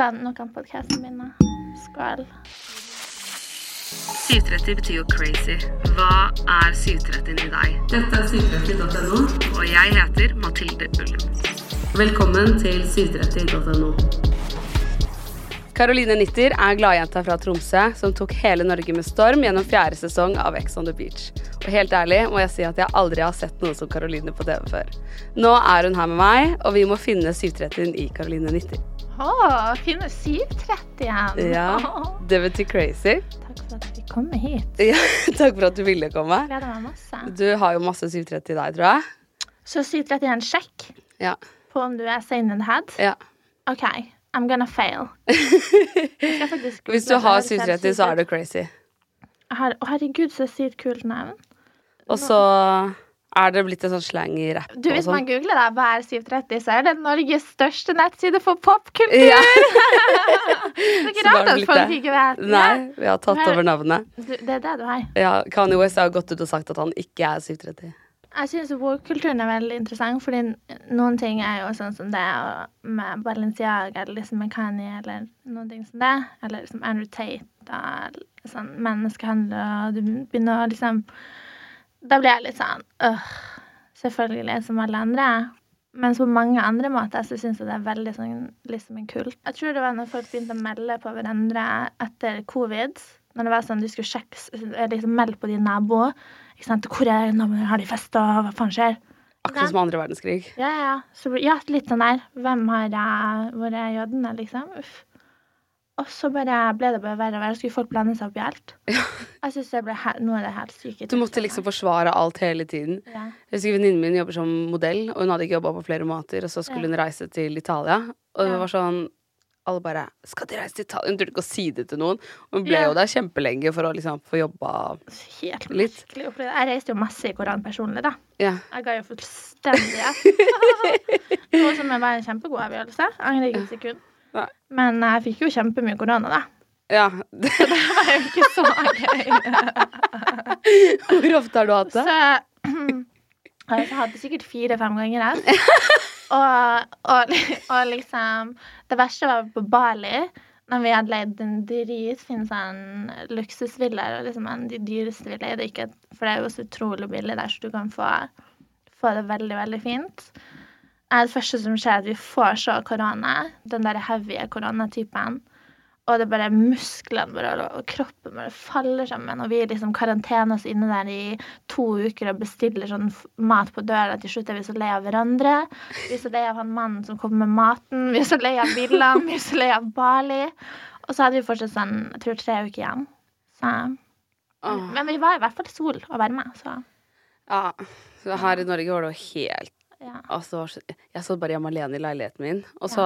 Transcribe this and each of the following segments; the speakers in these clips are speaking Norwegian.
Sånn, nå kan podkasten begynne. Skål. 730 betyr jo crazy. Hva er 730 i deg? Dette er 730.no, og jeg heter Mathilde Ullum. Velkommen til 730.no. Caroline Nitter er gladjenta fra Tromsø som tok hele Norge med storm gjennom fjerde sesong av Ex on the Beach. Og helt ærlig må jeg si at jeg aldri har sett noe som Caroline på TV før. Nå er hun her med meg, og vi må finne 730 i Caroline Nitter. Å, finne 730 igjen. Ja, det betyr crazy. Takk for at du fikk komme hit. Ja, takk for at du ville komme. Gleder meg masse. Du har jo masse 730 i deg, tror jeg. Så 730 er en sjekk Ja. på om du er sane in the head? ja. OK, I'm gonna fail. Jeg Hvis du har det, det høres 730, så er du crazy. Her- Å, herregud, så sykt kult navn. Og så er det blitt en sånn slang i rapp Du, og Hvis man sånn. googler da, hva er 730, så er det Norges største nettside for popkultur! Ja. det er ikke da rart at folk det. ikke vet. Nei, vi har tatt over navnet. Du, det er det du har. Ja, Kanye West har gått ut og sagt at han ikke er 730. Jeg syns woke-kulturen er veldig interessant, fordi noen ting er jo sånn som det og med Balenciaga eller liksom med Kanye eller noen ting som det. Eller liksom Andrew Tate og sånn menneskehandel, og du begynner å liksom Da blir jeg litt sånn øh, Selvfølgelig, som alle andre. Men på mange andre måter så syns jeg det er veldig sånn liksom en kult. Jeg tror det var når folk begynte å melde på hverandre etter covid. Når det var sånn du skulle sjekke liksom melde på din nabo. Ikke sant? Hvor er naboen? Har de festa? Hva faen skjer? Akkurat som andre verdenskrig. Ja, ja. Så, ja, litt sånn der. Hvem har Hvor er jødene, liksom? Uff. Og så bare ble det bare verre og verre. Skulle folk blande seg opp i alt? Jeg synes det ble noe av det helt syke. Du måtte liksom forsvare alt hele tiden. ja. Jeg husker Venninnen min jobber som modell, og hun hadde ikke jobba på flere måter. Og så skulle Ja. hun reise til Italia, og det Ja. var sånn Alle bare 'Skal de reise til Italia?' Hun turte ikke å si det til noen. Og hun ble Ja. jo der kjempelenge for å liksom få jobba Helt Litt. merkelig. Jeg reiste jo masse i Koran personlig, da. Ja. Jeg ga jo fullstendig. Noe som var en kjempegod avgjørelse. Angrer ikke et sekund. Nei. Men jeg fikk jo kjempemye korona, da. ja. Det var jo ikke så gøy. Hvor ofte har du hatt Så det? jeg hadde sikkert fire-fem ganger jeg. Og, og, og liksom Det verste var på Bali. Når vi hadde leid en dritfin sånn luksusvilla, og liksom en av de dyreste vi leide, for det er jo så utrolig billig der, så du kan få, få det veldig, veldig fint. Eh, Det første som skjer, er at vi får så korona, den der heavy koronatypen. Og det er bare musklene våre og kroppen bare faller sammen. Og vi liksom karantener oss inne der i to uker og bestiller sånn mat på døra. Til slutt er vi så lei av hverandre. Vi er så lei av han mannen som kommer med maten. Vi er så lei av villaen. Vi er så lei av Bali. Og så hadde vi fortsatt sånn jeg tror tre uker igjen. Så, men vi var i hvert fall sol og varme, så Ja. Så her i Norge var det jo helt ja. Altså, jeg satt bare hjemme alene i leiligheten min, og så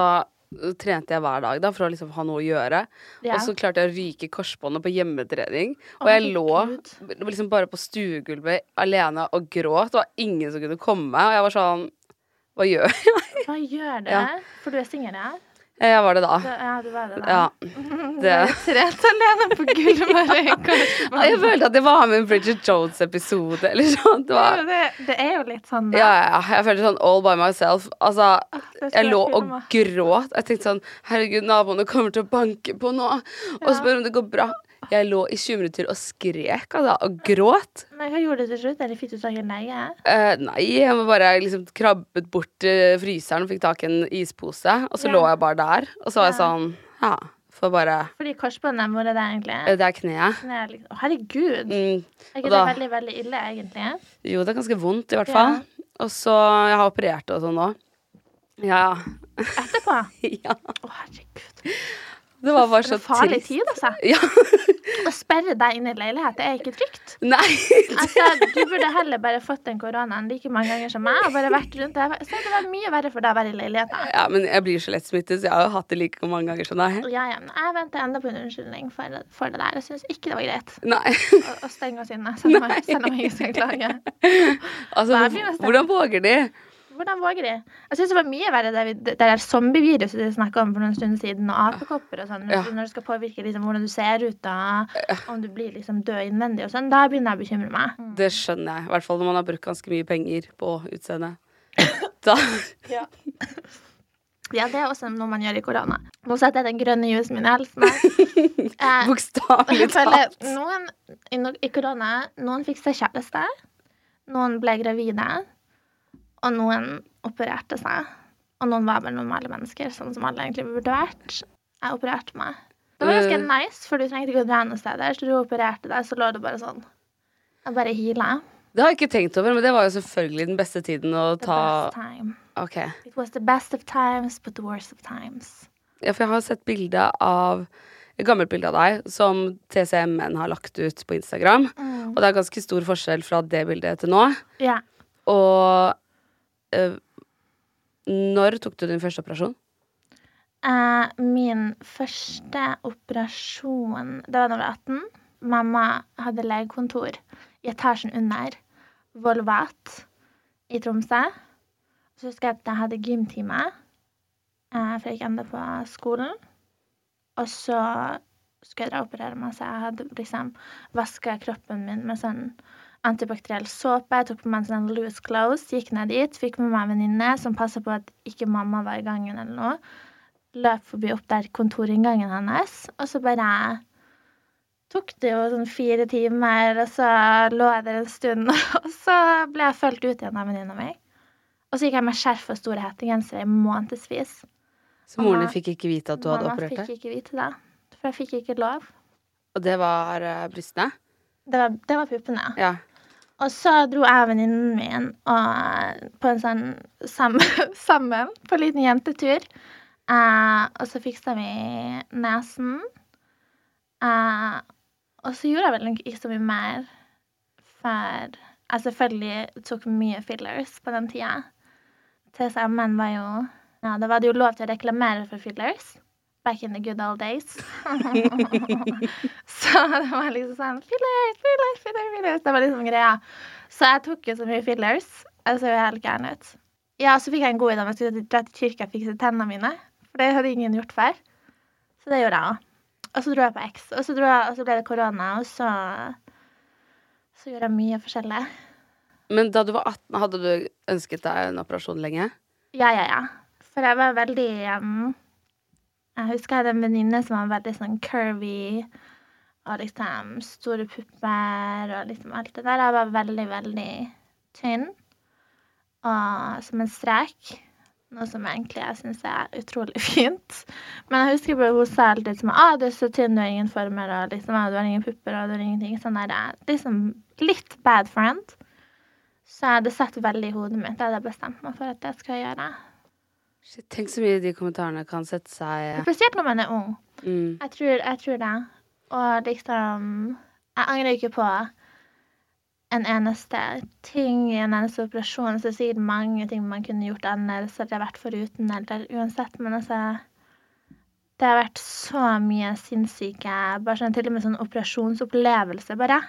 trente jeg hver dag da for å liksom ha noe å gjøre. Ja. Og så klarte jeg å ryke korsbåndet på hjemmetrening. Og jeg lå herregud. liksom bare på stuegulvet alene og gråt. Det var ingen som kunne komme. Og jeg var sånn Hva gjør jeg? Hva gjør det? Ja. For du er singel, ja? Jeg var det da. Det, ja, du var det, da. Ja. Det. Trent alene på gulvet. Jeg følte at det var med en Bridget Jones-episode eller sånn. Det var det, det er jo litt sånn, da. Ja, ja, ja. Jeg følte sånn all by myself. Altså, det jeg lå og gråt. Jeg tenkte sånn Herregud, naboene kommer til å banke på nå og Ja. spørre om det går bra. Jeg lå i 20 minutter og skrek, altså. Og gråt. Men hva gjorde du til slutt? Eller fikk du tak i en lege? Uh, nei, jeg var bare liksom krabbet bort til fryseren og fikk tak i en ispose. Og så Ja. lå jeg bare der. Og så var jeg sånn Ja, for bare Fordi korsbåndet, hvor er det egentlig? eh, Det er kneet. kneet liksom. Å, herregud. Mm, Er ikke da- det veldig, veldig ille, egentlig? jo, det er ganske vondt, i hvert Ja. fall. Og så Jeg har operert og sånn nå. Ja. Etterpå? ja. Å, herregud. Det var bare så farlig tid, altså. Ja. Å sperre deg inn i leilighet, det er ikke trygt. Nei. Altså, Du burde heller bare fått den koronaen like mange ganger som meg og bare vært rundt deg. Så det var mye verre for deg å være i leiligheten. Ja, men jeg blir så lett smittet, så jeg har jo hatt det like mange ganger som deg. Ja, ja, men jeg venter enda på en unnskyldning for, for det der. Jeg syns ikke det var greit Nei. å, å stenge oss inne, selv om, jeg- ikke skal klage. Altså, hvordan våger de? Hvordan våger de? Jeg syns det var mye verre det, vi, det der zombieviruset de snakka om for noen stunder siden, og apekopper og sånn, Ja. når det skal påvirke liksom, hvordan du ser ut, da, om du blir liksom død innvendig og sånn, da begynner jeg å bekymre meg. Det skjønner jeg. I hvert fall når man har brukt ganske mye penger på utseendet. Da Ja, Ja, det er også noe man gjør i korona. Nå setter jeg den grønne jusen min i helsen. Eh, Bokstavelig talt. noen i, i korona Noen fikk seg kjæreste. Noen ble gravide. Og noen opererte seg. Og noen var bare normale mennesker, sånn som alle egentlig burde vært. Jeg opererte meg. Det var ganske Mm. nice, for du trengte ikke å dra noe sted. Så du opererte deg, så lå du bare sånn. Jeg bare hila. Det har jeg ikke tenkt over, men det var jo selvfølgelig den beste tiden å The ta best time. Okay. It was the best of times, but the worst of times. Ja, for jeg har sett bilde av et gammelt bilde av deg som TCMN har lagt ut på Instagram. Og det er ganske stor forskjell fra det bildet til nå. Yeah. Og eh, når tok du din første operasjon? Eh, min første operasjon Det var da jeg var 18. Mamma hadde legekontor i etasjen under Volvat i Tromsø. Så husker jeg at jeg hadde gymtime, eh, for jeg gikk ennå på skolen. Og så skulle jeg dra og operere meg, så jeg hadde liksom vaska kroppen min med sånn antibakteriell såpe. Jeg tok på meg en sånn loose clothes, gikk ned dit, fikk med meg en venninne som passa på at ikke mamma var i gangen eller noe. Løp forbi opp der kontorinngangen hennes, og så bare tok det jo sånn fire timer, og så lå jeg der en stund, og så ble jeg fulgt ut igjen av venninna mi. Og så gikk jeg med skjerf og store hettegensere i månedsvis. Så moren din fikk ikke vite at du hadde Mamma fikk ikke vite det, for jeg fikk ikke lov. Og det var eh, brystene? Det var, det var puppene. Ja. Og så dro jeg og venninnen min og, på en sånn sammen, sammen på en liten jentetur. Uh, og så fiksa vi nesen. Uh, og så gjorde jeg vel ikke så mye mer for Jeg selvfølgelig tok mye fillers på den tida. TSM-en var jo Ja, da var det jo lov til å reklamere for fillers. Back in the good old days. så det var liksom sånn Fillers, fillers, fillers, fillers. Det var liksom greia. Så jeg tok jo så mye fillers. Jeg så jo helt gæren ut. Ja, så fikk jeg en god idé om jeg skulle dra til kirka og fikse tennene mine. For det hadde ingen gjort før. Så det gjorde jeg òg. Og så dro jeg på X. Og så, jeg, og så ble det korona, og så Så gjorde jeg mye forskjellig. Men da du var 18, hadde du ønsket deg en operasjon lenge? Ja, ja, ja. For jeg var veldig um, Jeg husker jeg hadde en venninne som var veldig sånn curvy. Og liksom store pupper og liksom alt det der. Jeg var veldig, veldig tynn. Og som en strek. Noe som egentlig jeg syns er utrolig fint. Men jeg husker bare hun sa alltid som ah, du er så tynn, du har ingen former, og liksom, du har ingen pupper, og du har ingenting. Sånn der, liksom litt bad friend. Så jeg hadde satt veldig i hodet mitt. Det hadde jeg bestemt meg for at jeg skulle gjøre. Shit, tenk så mye de kommentarene kan sette seg Spesielt når man er ung. mm. Jeg tror, jeg tror det. Og liksom Jeg angrer ikke på en eneste ting i en eneste operasjon. Så er sikkert mange ting man kunne gjort annerledes, eller vært foruten, eller uansett. Men altså Det har vært så mye sinnssyke Bare sånn til og med sånn operasjonsopplevelse, bare.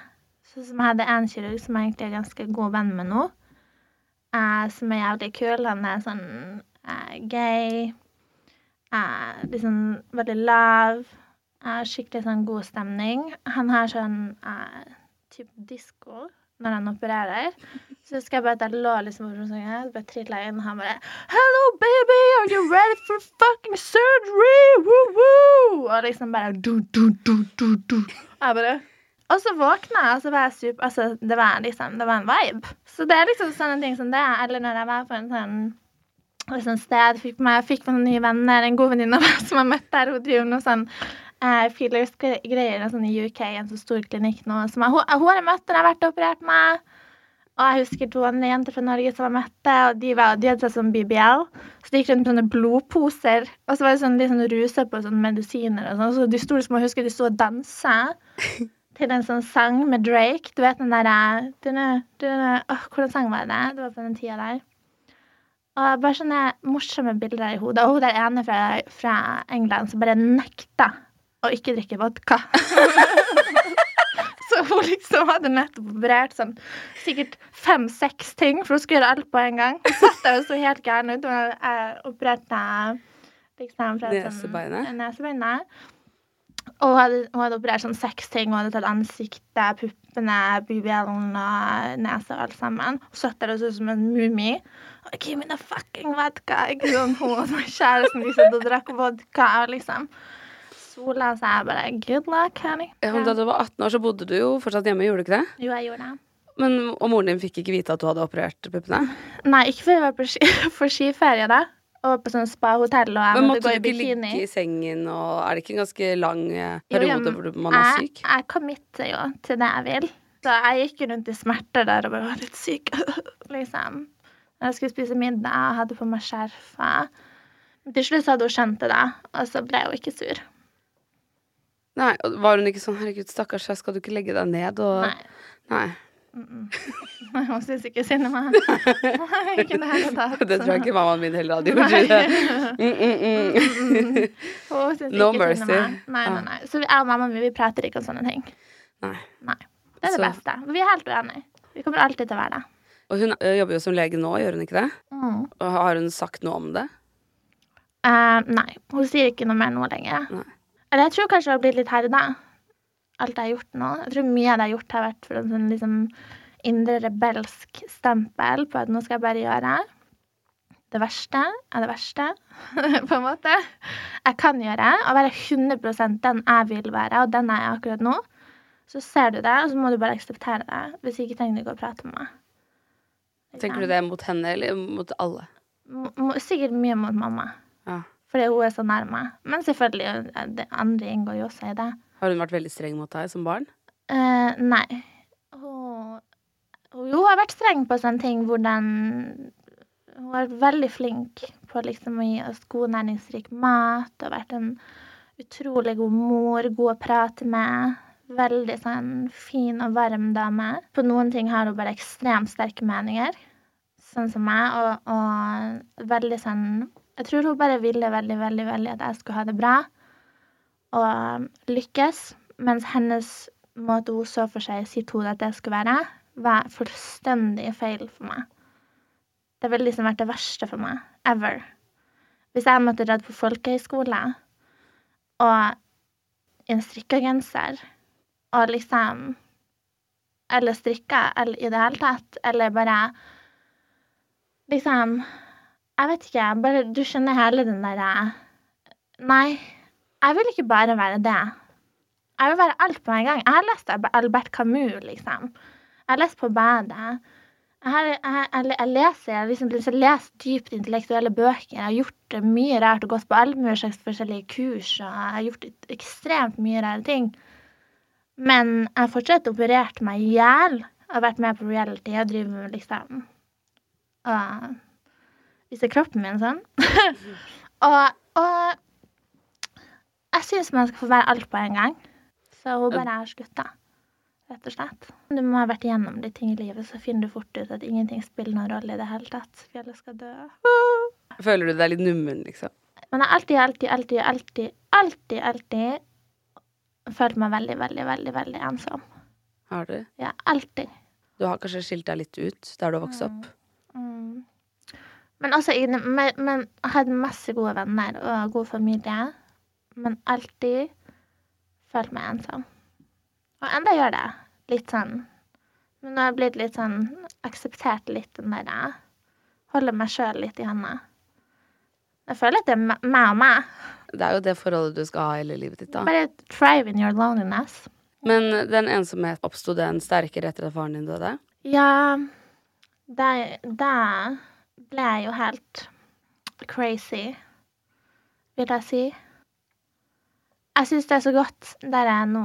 Sånn som jeg hadde en kirurg som jeg egentlig er ganske god venn med nå. Eh, som er jævlig kul. Han er sånn eh, gay. er liksom veldig lav. Er skikkelig sånn god stemning. Han har sånn eh, type disko når han opererer. Så husker jeg bare at jeg lå liksom over senga, bare trilla inn, og han bare Hello, baby, are you ready for fucking surgery? Woo, woo! Og liksom bare du, du, du, du, du. Jeg bare og så våkna jeg, og så var jeg super Altså, det var liksom Det var en vibe. Så det er liksom sånne ting som det. Eller når jeg var på en sånn liksom sted, fikk meg, fikk meg noen nye venner, en god venninne av meg som jeg møtte der, hun driver noe sånn eh, fillers-greier sånn i UK, en så stor klinikk nå. Som jeg, hun, hun har jeg møtt når jeg har vært og operert meg. Og jeg husker to andre jenter fra Norge som jeg møtte, og de, var, de hadde seg sånn BBL. Så de gikk rundt med sånne blodposer, og så var det sånn, de sånn rusa på sånne medisiner og sånn. Så de sto liksom og husker de sto og dansa til en sånn sang med Drake. Du vet den derre hvordan sang var det? Det var på den tida der. Og bare sånne morsomme bilder i hodet. Og hun der ene fra, fra England som bare nekta å ikke drikke vodka. Så hun liksom hadde nettopp operert sånn sikkert fem-seks ting, for hun skulle gjøre alt på en gang. Hun satt der og så helt gæren ut. Hun opererte liksom fra sånn- Nesebeinet? Og hun hadde, hun hadde operert sånn seks ting. Hun hadde tatt ansiktet, puppene, og nesa alt sammen. Hun satt der og så ut som en mumie. Give me the fucking vodka! Ikke sånn hun og kjæresten de satt og drakk vodka liksom sola seg bare Good luck, honey. Ja, men da du var 18 år, så bodde du jo fortsatt hjemme, gjorde du ikke det? Jo, jeg gjorde det. Men, og moren din fikk ikke vite at du hadde operert puppene? Nei, ikke før jeg var på ski, for skiferie, da. Og på sånn spa-hotell, og jeg Men måtte måtte gå du ikke bikini. ligge i sengen, og er det ikke en ganske lang eh, periode hvor man er jeg, syk? Jeg committer jo til det jeg vil. Så jeg gikk rundt i smerter der og bare var litt syk, liksom. Jeg skulle spise middag og hadde på meg skjerfet. Til slutt hadde hun skjønt det, da, og så ble hun ikke sur. Nei, var hun ikke sånn 'herregud, stakkars, jeg skal du ikke legge deg ned', og Nei. Nei. Hun syns ikke synd på meg. ikke det hele tatt. Det tror jeg ikke mammaen min heller hadde gjort. Mm. Hun No ikke synd mercy. meg. Nei, nei, nei. Så jeg og mamma mi, vi prater ikke om sånne ting. Nei. Nei. Det er det Så- beste. Vi er helt uenige. Vi kommer alltid til å være det. Og hun ø, jobber jo som lege nå, gjør hun ikke det? Mm. Og har hun sagt noe om det? Eh, nei, hun sier ikke noe mer nå lenger. Nei. Eller jeg tror kanskje hun har blitt litt herda. Alt jeg har gjort nå. Jeg tror mye av det jeg har gjort, har vært for en sånn liksom indre rebelsk stempel på at nå skal jeg bare gjøre det verste er det verste, på en måte. Jeg kan gjøre, og være 100 den jeg vil være, og den er jeg akkurat nå. Så ser du det, og så må du bare akseptere det. Hvis ikke trenger du ikke å prate med meg. Tenker du det mot henne eller mot alle? Sikkert mye mot mamma. Ja. Fordi hun er så nær meg. Men selvfølgelig, det andre inngår jo også i det. Har hun vært veldig streng mot deg som barn? Uh, nei. Hun, hun har vært streng på sånne ting hvor den Hun har vært veldig flink på liksom å gi oss god næringsrik mat og vært en utrolig god mor, god å prate med. Veldig sånn fin og varm dame. På noen ting har hun bare ekstremt sterke meninger, sånn som meg, og, og veldig sånn Jeg tror hun bare ville veldig, veldig, veldig at jeg skulle ha det bra og lykkes, mens hennes måte hun så for seg i sitt hode at det skulle være, var fullstendig feil for meg. Det ville liksom vært det verste for meg. Ever. Hvis jeg måtte dratt på folkehøyskole og i en strikka genser og liksom Eller strikka, eller i det hele tatt, eller bare Liksom Jeg vet ikke. Bare du skjønner hele den derre Nei. Jeg vil ikke bare være det. Jeg vil være alt på en gang. Jeg har lest Albert Camus, liksom. Jeg har lest på badet. Jeg, har, jeg, jeg, jeg leser jeg liksom, liksom lest dypt intellektuelle bøker. Jeg har gjort mye rart og gått på alle mulige slags forskjellige kurs. Og jeg har gjort ekstremt mye rare ting. Men jeg har fortsatt operert meg i hjel. Har vært med på reality. Jeg driver med liksom Og viser kroppen min sånn. og, og jeg syns man skal få være alt på en gang. Så hun bare har slutta, rett og slett. Du må ha vært igjennom de ting i livet, så finner du fort ut at ingenting spiller noen rolle i det hele tatt. Vi alle skal dø. Føler du deg litt nummen, liksom? Men jeg har alltid, alltid, alltid, alltid, alltid, alltid følt meg veldig, veldig, veldig, veldig ensom. Har du? Ja, alltid. Du har kanskje skilt deg litt ut der du har vokst opp? Mm. Men også i, men, men jeg hadde masse gode venner og god familie. Men alltid følt meg ensom. Og enda gjør det. Litt sånn. Men nå har jeg blitt litt sånn akseptert litt den der Holder meg sjøl litt i hånda. Jeg føler at det er meg og meg. Det er jo det forholdet du skal ha hele livet ditt, da. Bare thrive in your loneliness. Men den ensomhet oppsto den sterkere etter at faren din døde? Ja, da, da ble jeg jo helt crazy, vil jeg si. Jeg syns det er så godt der jeg er nå,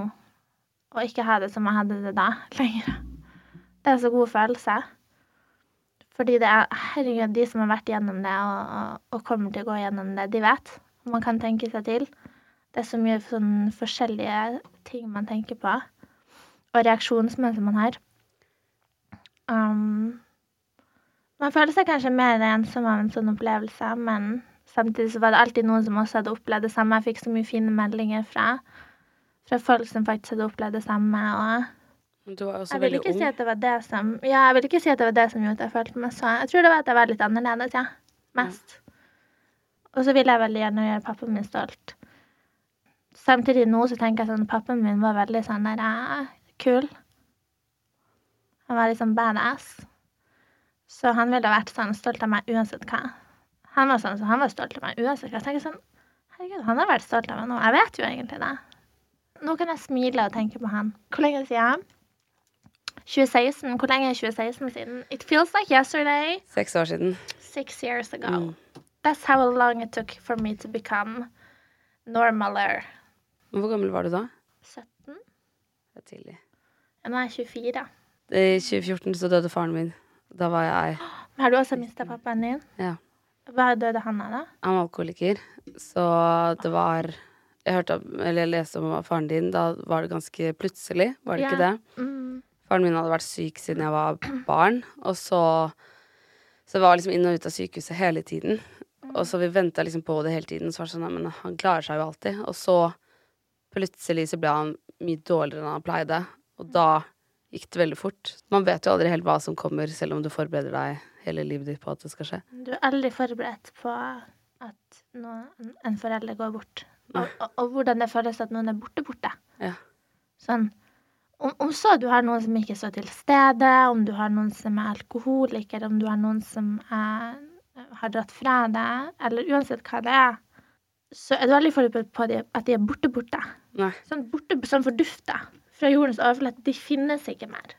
å ikke ha det som jeg hadde det da, lenger. Det er en så god følelse. Fordi det er Herregud, de som har vært gjennom det og, og, kommer til å gå gjennom det, de vet. Man kan tenke seg til. Det er så mye sånn forskjellige ting man tenker på, og reaksjonsmønster man har. Um, man føler seg kanskje mer ensom av en sånn opplevelse, men samtidig så var det alltid noen som også hadde opplevd det samme. Jeg fikk så mye fine meldinger fra, fra folk som faktisk hadde opplevd det samme. og Du var også jeg vil ikke ung. si at det var det som Ja, jeg vil ikke si at det var det som gjorde at jeg følte meg så Jeg tror det var at jeg var litt annerledes, ja. Mest. Og så ville jeg veldig gjerne gjøre pappaen min stolt. Samtidig nå så tenker jeg sånn Pappaen min var veldig sånn der eh, kul. Han var liksom badass. Så han ville vært sånn stolt av meg uansett hva. Han var sånn, så han var stolt av meg uansett. Jeg tenker sånn Herregud, han har vært stolt av meg nå. Jeg vet jo egentlig det. Nå kan jeg smile og tenke på han. Hvor lenge siden? 2016. Hvor lenge er 2016 siden? It feels like yesterday. Seks år siden. Six years ago. Mm. That's how long it took for me to become normaler. Hvor gammel var du da? 17? Det er tidlig. Nå er jeg 24. I 2014 så døde faren min. Da var jeg Har du også mista pappaen din? Ja. Hva døde han av, da? Han var alkoholiker, så det var Jeg hørte eller jeg leste om faren din, da var det ganske plutselig, var det ikke det? Mm. Faren min hadde vært syk siden jeg var barn, og så Så jeg var liksom inn og ut av sykehuset hele tiden. Og så vi venta liksom på det hele tiden, så var det sånn men han klarer seg jo alltid. Og så plutselig så ble han mye dårligere enn han pleide, og da gikk det veldig fort. Man vet jo aldri helt hva som kommer, selv om du forbereder deg hele livet ditt på at det skal skje. Du er aldri forberedt på at noen, en forelder går bort. Og, og, og hvordan det føles at noen er borte borte. Ja. Sånn om, om så du har noen som ikke står til stede, om du har noen som er alkoholiker, om du har noen som er, har dratt fra deg, eller uansett hva det er, så er du aldri forberedt på at de er borte borte. Nei, Sånn borte, sånn fordufta fra jordens overflate. De finnes ikke mer.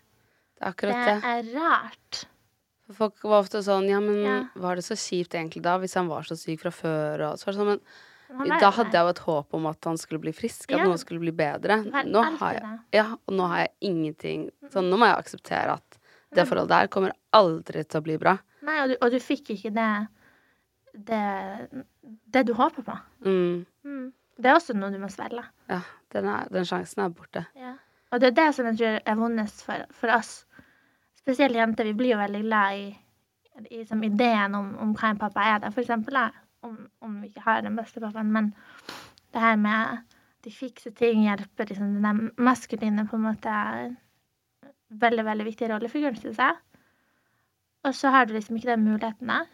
det er akkurat det. Det er rart. For Folk var ofte sånn Ja, men Ja. var det så kjipt egentlig da, hvis han var så syk fra før? Og så var det sånn, men Da hadde jeg jo et håp om at han skulle bli frisk, at Ja. noe skulle bli bedre. Nå har jeg, ja, og nå har jeg ingenting Sånn, nå må jeg akseptere at det forholdet der kommer aldri til å bli bra. Nei, og du, og du fikk ikke det, det Det du håper på. Mm, Mm. Det er også noe du må svelge. ja, den, er, den sjansen er borte. Og det er det som jeg tror er vondest for, for oss. Spesielt jenter. Vi blir jo veldig glad i, i som ideen om, om hva en pappa er. Da. For eksempel da, om, om vi ikke har den beste pappaen. Men det her med de fikse ting hjelper liksom den maskuline på en måte veldig, veldig viktig rollefiguren, syns jeg. Og så har du liksom ikke den muligheten der.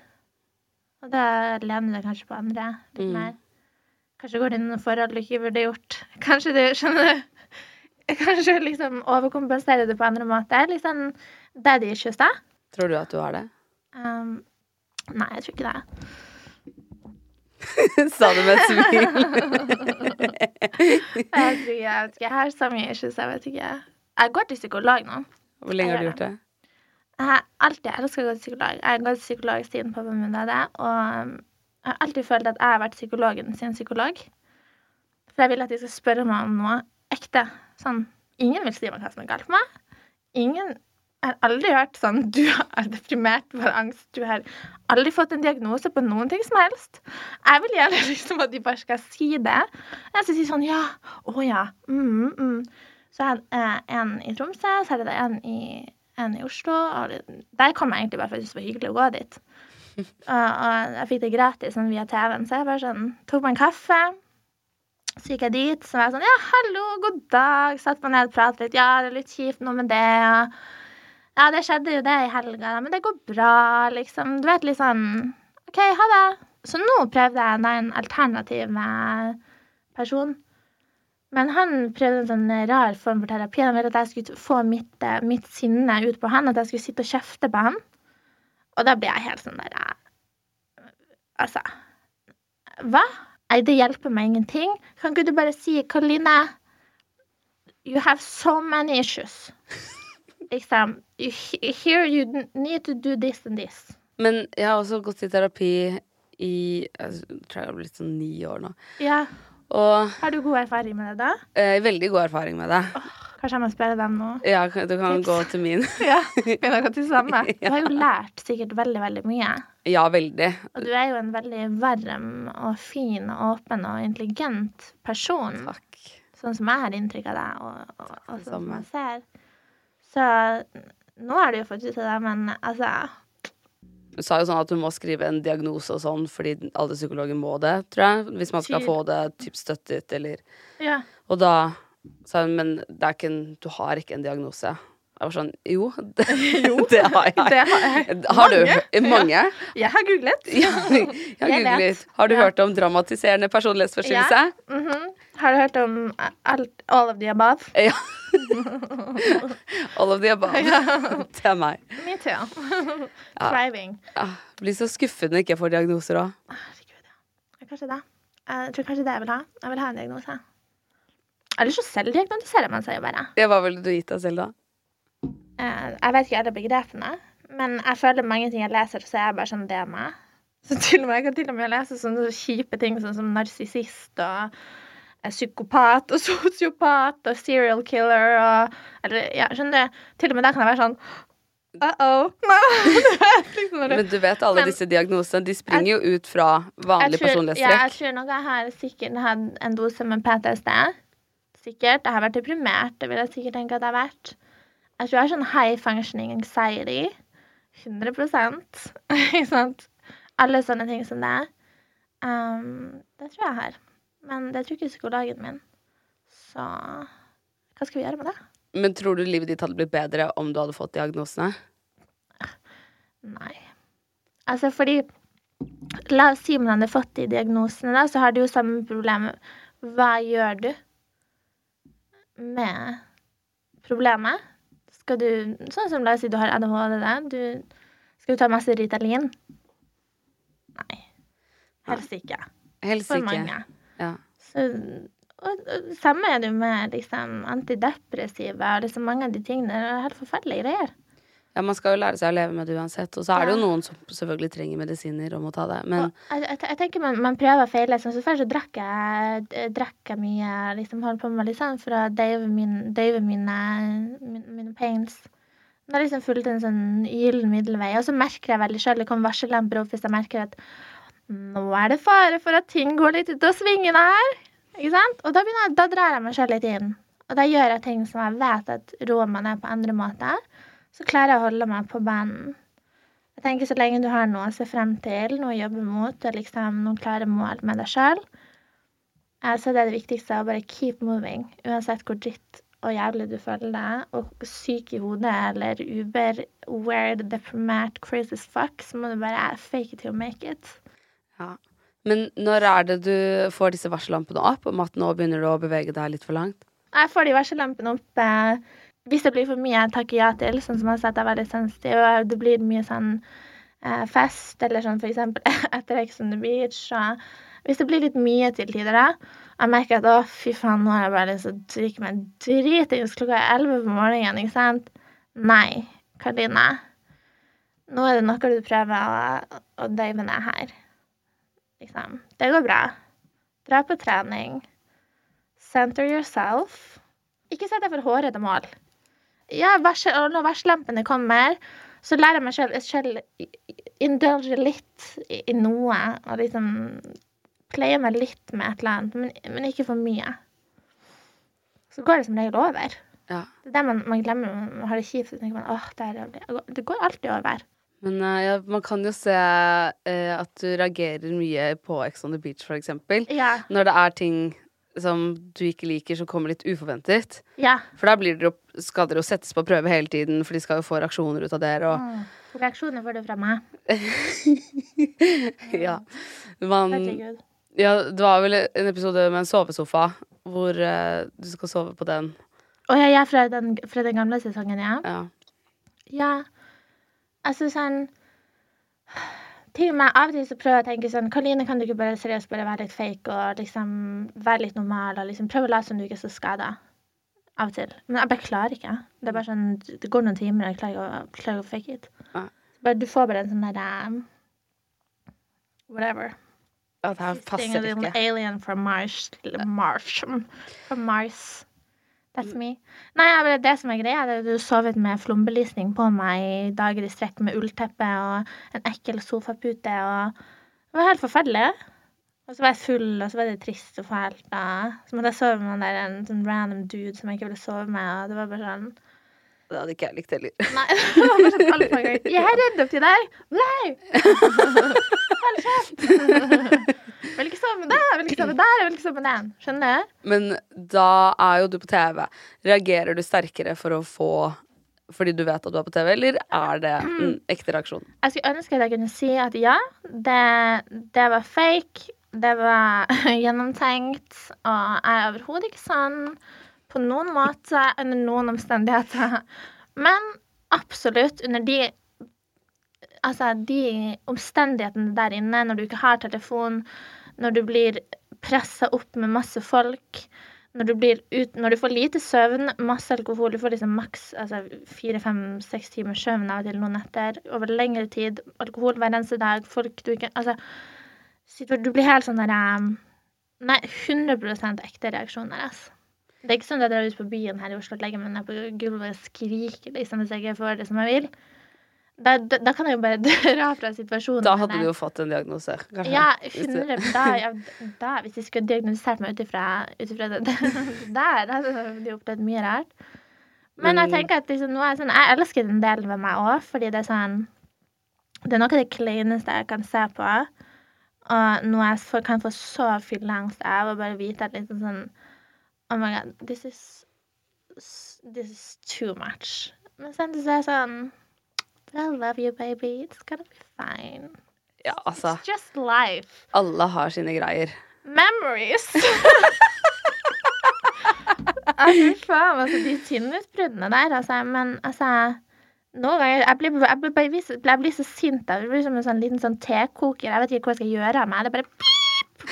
Og da lener du kanskje på andre litt Mm. mer. Kanskje går det inn i noen forhold du ikke burde gjort. Kanskje du skjønner du? Kanskje liksom overkompensere det på andre måter. Litt sånn daddy issues, da. Tror du at du har det? Um, nei, jeg tror ikke det. Sa du med et smil. Jeg tror jeg vet ikke. Jeg har så mye issues, jeg vet ikke. Jeg går til psykolog nå. Hvor lenge har du gjort det? Jeg har alltid elska å gå til psykolog. Jeg har gått til psykolog siden pappaen min døde, og um, jeg har alltid følt at jeg har vært psykologen sin psykolog. For jeg vil at de skal spørre meg om noe ekte. Sånn, ingen vil si meg hva som er galt med meg. Ingen jeg har aldri hørt sånn Du er deprimert, du har angst, du har aldri fått en diagnose på noen ting som helst. Jeg vil gjerne liksom at de bare skal si det. Jeg skal si sånn Ja. Å ja. Mm, mm. Så jeg hadde eh, en i Tromsø, så hadde jeg en i, en i Oslo. Og der kom jeg egentlig bare for at det var hyggelig å gå dit. Og, og jeg fikk det gratis sånn via TV-en, så jeg bare sånn tok meg en kaffe. Så gikk jeg dit, så var jeg sånn Ja, hallo, god dag. Satt meg ned og pratet litt. Ja, det er litt kjipt nå med det. Og ja, det skjedde jo det i helga, men det går bra, liksom. Du vet, litt sånn OK, ha det. Så nå prøvde jeg da en alternativ person. Men han prøvde en sånn rar form for terapi. Han ville at jeg skulle få mitt, eh, mitt sinne ut på han, at jeg skulle sitte og kjefte på han. Og da ble jeg helt sånn der eh, Altså Hva? Nei, det hjelper meg ingenting. Kan ikke du bare si Karoline, you have so many issues. Liksom Here you need to do this and this. Men jeg har også gått i terapi i Jeg tror jeg har blitt sånn ni år nå. Ja. Og Har du god erfaring med det, da? eh, veldig god erfaring med det. Kanskje jeg må spørre dem nå? Ja, du kan Tips. gå til min. Ja, begynner å gå til samme. Du har jo lært sikkert veldig, veldig mye. Ja, veldig. Og du er jo en veldig varm og fin og åpen og intelligent person. Takk. Sånn som jeg har inntrykk av deg, og, og, og sånn som jeg ser. Så nå har du jo fått av det, men altså Hun sa jo sånn at du må skrive en diagnose og sånn, fordi alle psykologer må det, tror jeg. Hvis man skal få det typ støttet, eller Ja. Og da sa hun, men det en, du har ikke en diagnose. Jeg var sånn, jo, det, det har jeg. Det har jeg. Har du? Mange. Mange? Jeg har googlet. Ja, jeg har Jeg googlet. Har du Ja. hørt om dramatiserende personlighetsforstyrrelse? Mhm. Har du hørt om alt, all of the above? Ja. All of the above. Det er meg. Me too. Thriving. Ja, blir så skuffet når jeg ikke får diagnoser òg. Herregud, ja. Kanskje det. Jeg tror kanskje det jeg vil ha. Jeg vil ha en diagnose. Eller så selvdiagnostiserer man seg jo bare. Ja, Hva ville du gitt deg selv, da? Eh, Jeg vet ikke alle begrepene, men jeg føler mange ting jeg leser, så er jeg bare sånn det er meg. Så til og med, jeg kan til og med lese sånne kjipe ting sånn som narsissist og eh, psykopat og sosiopat og serial killer og Eller ja, skjønner du? Til og med da kan jeg være sånn Uh-oh. liksom når Men du vet alle Men- disse diagnosene, de springer jo ut fra vanlig personlighetstrekk. ja, jeg tror nok jeg har sikkert hatt en dose med PTSD. Sikkert. Jeg har vært deprimert. Det vil jeg sikkert tenke at jeg har vært. Jeg tror jeg har sånn high functioning anxiety. 100 Ikke sant? Alle sånne ting som det. Um, det tror jeg jeg har. Men det tror ikke psykologen min. Så hva skal vi gjøre med det? Men tror du livet ditt hadde blitt bedre om du hadde fått diagnosene? Nei. Altså fordi La oss si man hadde fått de diagnosene, da, så har du jo samme problem. Hva gjør du med problemet? Skal du Sånn som la oss si du har ADHD. Du, skal du ta masse Ritalin? Nei. Helst ikke. Helst For ikke. mange. Ja. Så, og, og, samme er det jo med liksom, antidepressiva og liksom mange av de tingene. Det er helt forferdelige greier. Ja, man skal jo lære seg å leve med det uansett. Og så er det jo noen som selvfølgelig trenger medisiner og må ta det. Men jeg, jeg, jeg tenker man, man prøver og feiler. Liksom. så først så drakk jeg, drakk jeg mye. liksom Holdt på med litt sånn for å døyve, min, mine, mine, mine pains. Det har liksom fulgt en sånn gyllen middelvei. Og så merker jeg veldig sjøl, det kommer varsellamper opp hvis jeg merker at nå er det fare for at ting går litt ut av svingene her. Ikke sant? Og da, begynner da drar jeg meg sjøl litt inn. Og da gjør jeg ting som jeg vet at roer meg ned på andre måter. Så klarer jeg å holde meg på banen. Jeg tenker Så lenge du har noe å se frem til, noe å jobbe mot, og liksom noen klare mål med deg sjøl, så det er det viktigste å bare keep moving. Uansett hvor dritt og jævlig du føler deg, og syk i hodet eller uber, weird, deprimert, crazy as fuck, så må du bare fake it to make it. Ja. Men når er det du får disse varsellampene opp om at nå begynner du å bevege deg litt for langt? Jeg får de varsellampene opp eh, hvis det blir for mye jeg takker ja til, sånn som jeg har sett jeg er veldig sensitiv, og det blir mye sånn eh, fest, eller sånn eksempel etter Ex on the Beach, og hvis det blir litt mye til tider da, jeg merker at å, fy faen, nå har jeg bare lyst til å drikke meg dritings klokka er 11 på morgenen, ikke sant? Nei, Karline. Nå er det noe du prøver å, å døyve ned her. Liksom. Det går bra. Dra på trening. Center yourself. Ikke sett deg for hårete mål. Ja, når varsellampene kommer, så lærer jeg meg selv, selv indulge litt i, i noe. Og liksom pleie meg litt med et eller annet, men, men ikke for mye. Så går det som regel over. Ja. Det er det man, man glemmer man har det kjipt. Så tenker man, åh, det, er jævlig». det går alltid over. Men eh, ja, man kan jo se eh, at du reagerer mye på Ex on the Beach, for eksempel. Ja. Når det er ting som du ikke liker, som kommer litt uforventet. Ja. For da blir dere, skal dere jo settes på prøve hele tiden, for de skal jo få reaksjoner ut av dere. Og, Reaksjoner får du fra meg. ja. Man, ja, det var vel en episode med en sovesofa hvor uh, du skal sove på den. Å ja, jeg er fra den, fra den gamle sesongen, ja. Ja. Ja. Altså sånn Ting med Av og til så prøver jeg å tenke sånn Karoline, kan du ikke bare seriøst bare være litt fake og liksom være litt normal og liksom prøve å late som du ikke er så skada? Av og til. Men jeg bare klarer ikke. Det er bare sånn Det går noen timer, og jeg klarer ikke å, klarer å fake it. Ja. Bare, du får bare en sånn derre Whatever. Ja, det her passer ikke. alien from Mars. Mars. From Mars. That's me. Nei, det er det som er greia, du sovet med flombelysning på meg i dager i strekk med ullteppe og en ekkel sofapute og Det var helt forferdelig. Og så var jeg full, og så var det trist og fælt. Og så måtte jeg sove med der, en sånn random dude som jeg ikke ville sove med, og det var bare sånn Det hadde ikke jeg likt heller. Nei, det var bare sånn gøy. Jeg er redd opp til deg! Nei! Hold kjeft! Jeg vil ikke sove jeg vil ikke sove jeg vil ikke sove den. Skjønner du? Men da er jo du på TV. Reagerer du sterkere for å få fordi du vet at du er på TV, eller er det en ekte reaksjon? Jeg skulle ønske at jeg kunne si at ja, det, det var fake, det var gjennomtenkt, og jeg er overhodet ikke sånn på noen måte under noen omstendigheter. Men absolutt under de Altså, de omstendighetene der inne, når du ikke har telefon, når du blir pressa opp med masse folk, når du, ut, når du får lite søvn, masse alkohol, du får liksom maks altså, fire, fem, seks timer søvn av og til noen netter, over lengre tid, alkohol hver eneste dag, folk du ikke Altså, du blir helt sånn der um, Nei, 100% ekte reaksjoner, altså. Det er ikke sånn at jeg drar ut på byen her i Oslo og legger meg ned på gulvet og skriker liksom, hvis jeg ikke får det som jeg vil. Da, da, da kan jeg jo bare dra fra situasjonen. Da hadde du jo fått en diagnose. kanskje. ja, Hvis du- 100 da, ja, da, hvis de skulle diagnosert meg ut ifra det, det der, da hadde de opplevd mye rart. Men jeg tenker at liksom, jeg, sånn, jeg elsker den delen ved meg òg, fordi det er sånn Det er noe av det kleineste jeg kan se på. Og noe jeg får, kan få så fylleangst av, å bare vite at liksom sånn Oh my god, this is This is too much. Men samtidig så er jeg sånn I love you, baby. It's gonna be fine. Ja, altså. It's just life. Alle har sine greier. Memories. Fy faen, altså, de sinneutbruddene der, altså. Men altså Noen ganger Jeg blir, jeg blir, jeg, blir, jeg blir så sint. Jeg blir som en sånn liten sånn tekoker. Jeg vet ikke hva jeg skal gjøre av meg. Det bare pip!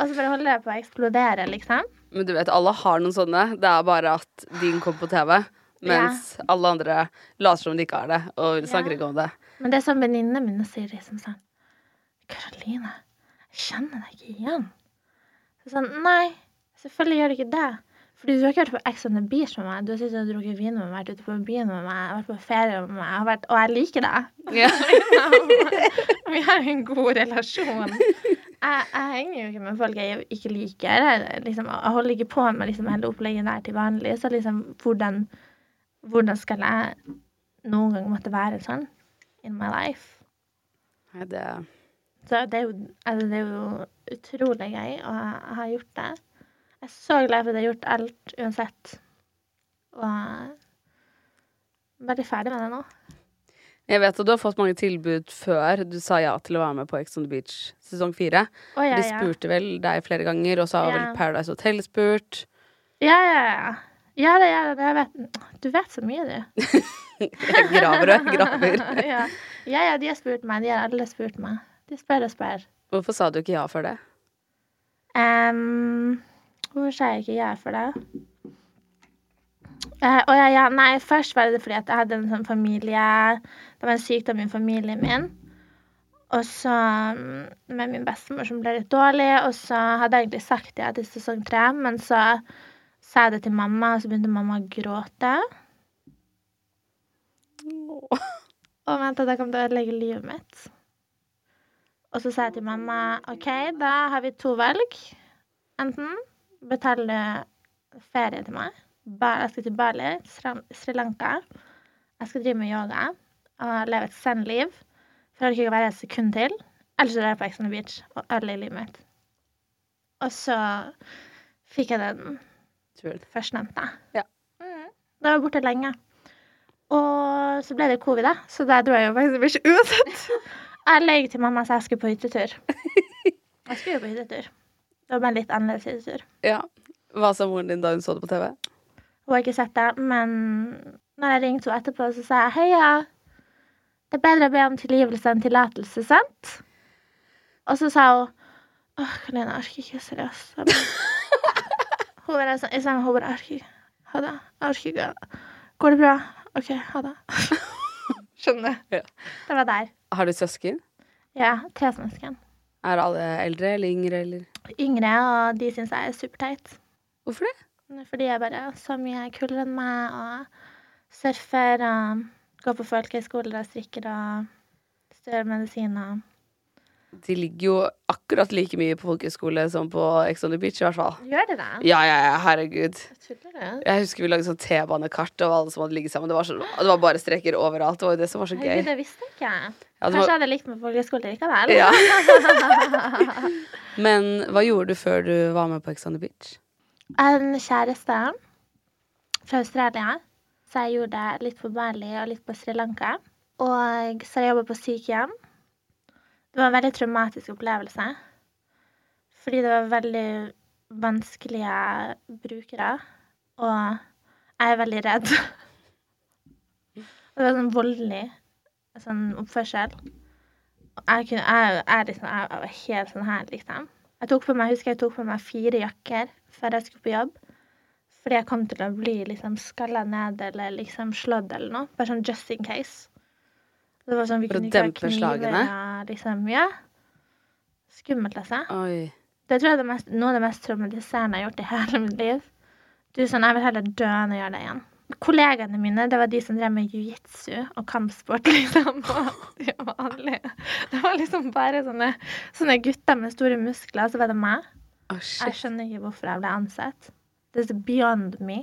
Og så bare holder jeg på å eksplodere, liksom. Men du vet, alle har noen sånne. Det er bare at din kom på TV. Mens alle andre later som de ikke har det, og snakker Ja. ikke om det. Men det er som venninnene mine sier liksom sånn Karoline, jeg kjenner deg ikke igjen. Så sånn, Nei, selvfølgelig gjør du ikke det. Fordi du har ikke vært på Ex on the Beach med meg. Du har sittet og drukket vin med meg, vært ute på byen med meg, vært på ferie med meg, vært, og jeg liker deg. Yeah. Vi har en god relasjon. Jeg, jeg henger jo ikke med folk jeg ikke liker. Jeg, liksom, jeg holder ikke på med liksom, hele opplegget der til vanlig. Så liksom, hvordan, hvordan skal jeg noen gang måtte være sånn in my life? Nei, det Så det er jo, altså, det er jo utrolig gøy å ha- gjort det. Jeg er så glad for at jeg har gjort alt uansett. Og veldig ferdig med det nå. Jeg vet at du har fått mange tilbud før du sa ja til å være med på Ex on the Beach sesong fire. Oh, ja, De spurte vel deg flere ganger, og så har Ja. vel Paradise Hotel spurt. Ja, ja, ja. Ja, det, gjør det, vet. Du vet så mye, du. Jeg graver og jeg graver. ja. ja, ja, de har spurt meg. De har alle spurt meg. De spør og spør. Hvorfor sa du ikke ja for det? Um, hvorfor sa jeg ikke ja for det? Uh, og ja, ja, nei, først var det fordi at jeg hadde en sånn familie Det var en sykdom i familien min. Og så mm, med min bestemor som ble litt dårlig, og så hadde jeg egentlig sagt ja til sesong tre, men så sa jeg det til mamma, og så begynte mamma å gråte. Og mente at jeg kom til å ødelegge livet mitt. Og så sa jeg til mamma OK, da har vi to valg. Enten betaler du ferie til meg. Jeg skal til Bali, Sri- Lanka. Jeg skal drive med yoga og leve et zen-liv. For jeg orker ikke å være et sekund til. Ellers så drar jeg på Ex on the Beach og ødelegger livet mitt. Og så fikk jeg den Tull. førstnevnte. Ja. Mm. Da var jeg borte lenge. Og så ble det covid, da, så da dro jeg jo faktisk ikke uansett. Jeg løy til mamma sa jeg skulle på hyttetur. Jeg skulle jo på hyttetur. Det var bare litt annerledes hyttetur. Ja. Hva sa moren din da hun så det på TV? Hun har ikke sett det, men når jeg ringte henne etterpå, så sa jeg heia. Det er bedre å be om tilgivelse enn tillatelse, sant? Og så sa hun åh, Karoline, jeg orker ikke, seriøst. Jeg bare sånn, jeg orker ikke. Ha det. Arki. Går det bra? OK, ha det. Skjønner? Ja. Det var der. Har du søsken? Ja, tre søsken. Er alle eldre eller yngre, eller? Yngre, og de syns jeg er superteit. Hvorfor det? Fordi jeg bare er så mye kulere enn meg, og surfer og går på folkehøyskole og strikker og studerer medisin og De ligger jo akkurat like mye på folkehøyskole som på Ex on the Beach, i hvert fall. Gjør det det? Ja, ja, ja, herregud. Jeg. Jeg husker vi lagde sånn T-banekart og alle som hadde ligget sammen. Det var, så, det var bare streker overalt. Det var jo det som var så Herregud, gøy. det visste jeg ikke. Ja, Kanskje Kanskje jeg hadde likt med folkehøyskole likevel. Ja. men hva gjorde du før du var med på Ex on the Beach? En kjæreste fra Australia, så jeg gjorde det litt på Bali og litt på Sri Lanka. Og så jeg jobba på sykehjem. Det var en veldig traumatisk opplevelse. Fordi det var veldig vanskelige brukere, og jeg er veldig redd. Det var sånn voldelig sånn oppførsel. Jeg, kunne, jeg, jeg, liksom, jeg var helt sånn her, liksom. Jeg tok på meg, husker jeg tok på meg fire jakker før jeg skulle på jobb. Fordi jeg kom til å bli liksom skalla ned eller liksom slått eller noe. Bare sånn just in case. Det var sånn, vi For å kunne ikke ha dempe slagene? ja, Liksom, ja. Skummelt, altså. Oi. Det tror jeg er det mest, noe av det mest traumatiserende jeg har gjort i hele mitt liv. Du, sånn, Jeg vil heller dø enn å gjøre det igjen. Kollegaene mine det var de som drev med jiu-jitsu og kampsport. liksom. Og de var vanlige. Det var liksom bare sånne, sånne gutter med store muskler, og så var det meg. Å, Jeg shit. skjønner ikke hvorfor jeg ble ansett. Det er beyond me.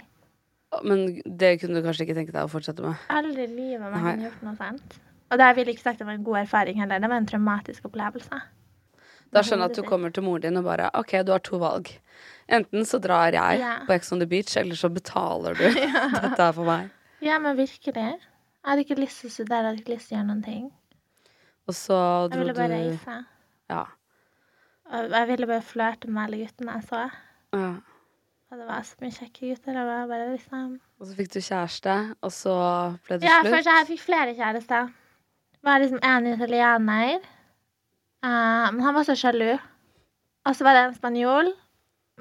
Men det kunne du kanskje ikke tenke deg å fortsette med? Aldri i livet har Nei. jeg gjort noe sånt. Og det vil ikke sagt det var en god erfaring heller. Det var en traumatisk opplevelse. Da skjønner jeg at du kommer til moren din og bare OK, du har to valg. Enten så drar jeg Ja. på Ex on the Beach, eller så betaler du dette er for meg. Ja, men virkelig. Jeg hadde ikke lyst til å studere, jeg hadde ikke lyst til å gjøre noen ting. Og så Jeg ville bare du reise. Ja. Og jeg ville bare flørte med alle guttene jeg så. ja. Og det var så mye kjekke gutter. Og bare liksom Og så fikk du kjæreste, og så ble det Ja, slutt. først jeg fikk flere kjærester. Var liksom en italiener. Uh, men han var så sjalu. Og så var det en spanjol.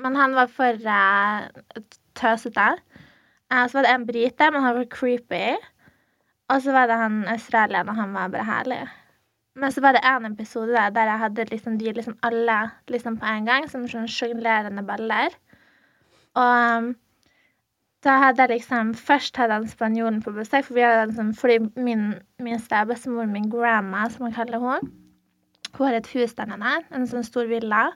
Men han var for uh, tøsete. Uh, så var det en brite, men han var creepy. Og så var det han australieren, og han var bare herlig. Men så var det en episode der, der jeg hadde liksom de liksom alle liksom på en gang, som sånn sjonglerende baller. Og um, da hadde jeg liksom Først hadde jeg spanjolen på besøk, for vi hadde liksom, fordi min, min stebestemor, min, grandma, som man kaller henne, hun har et hus der nede, en sånn stor villa.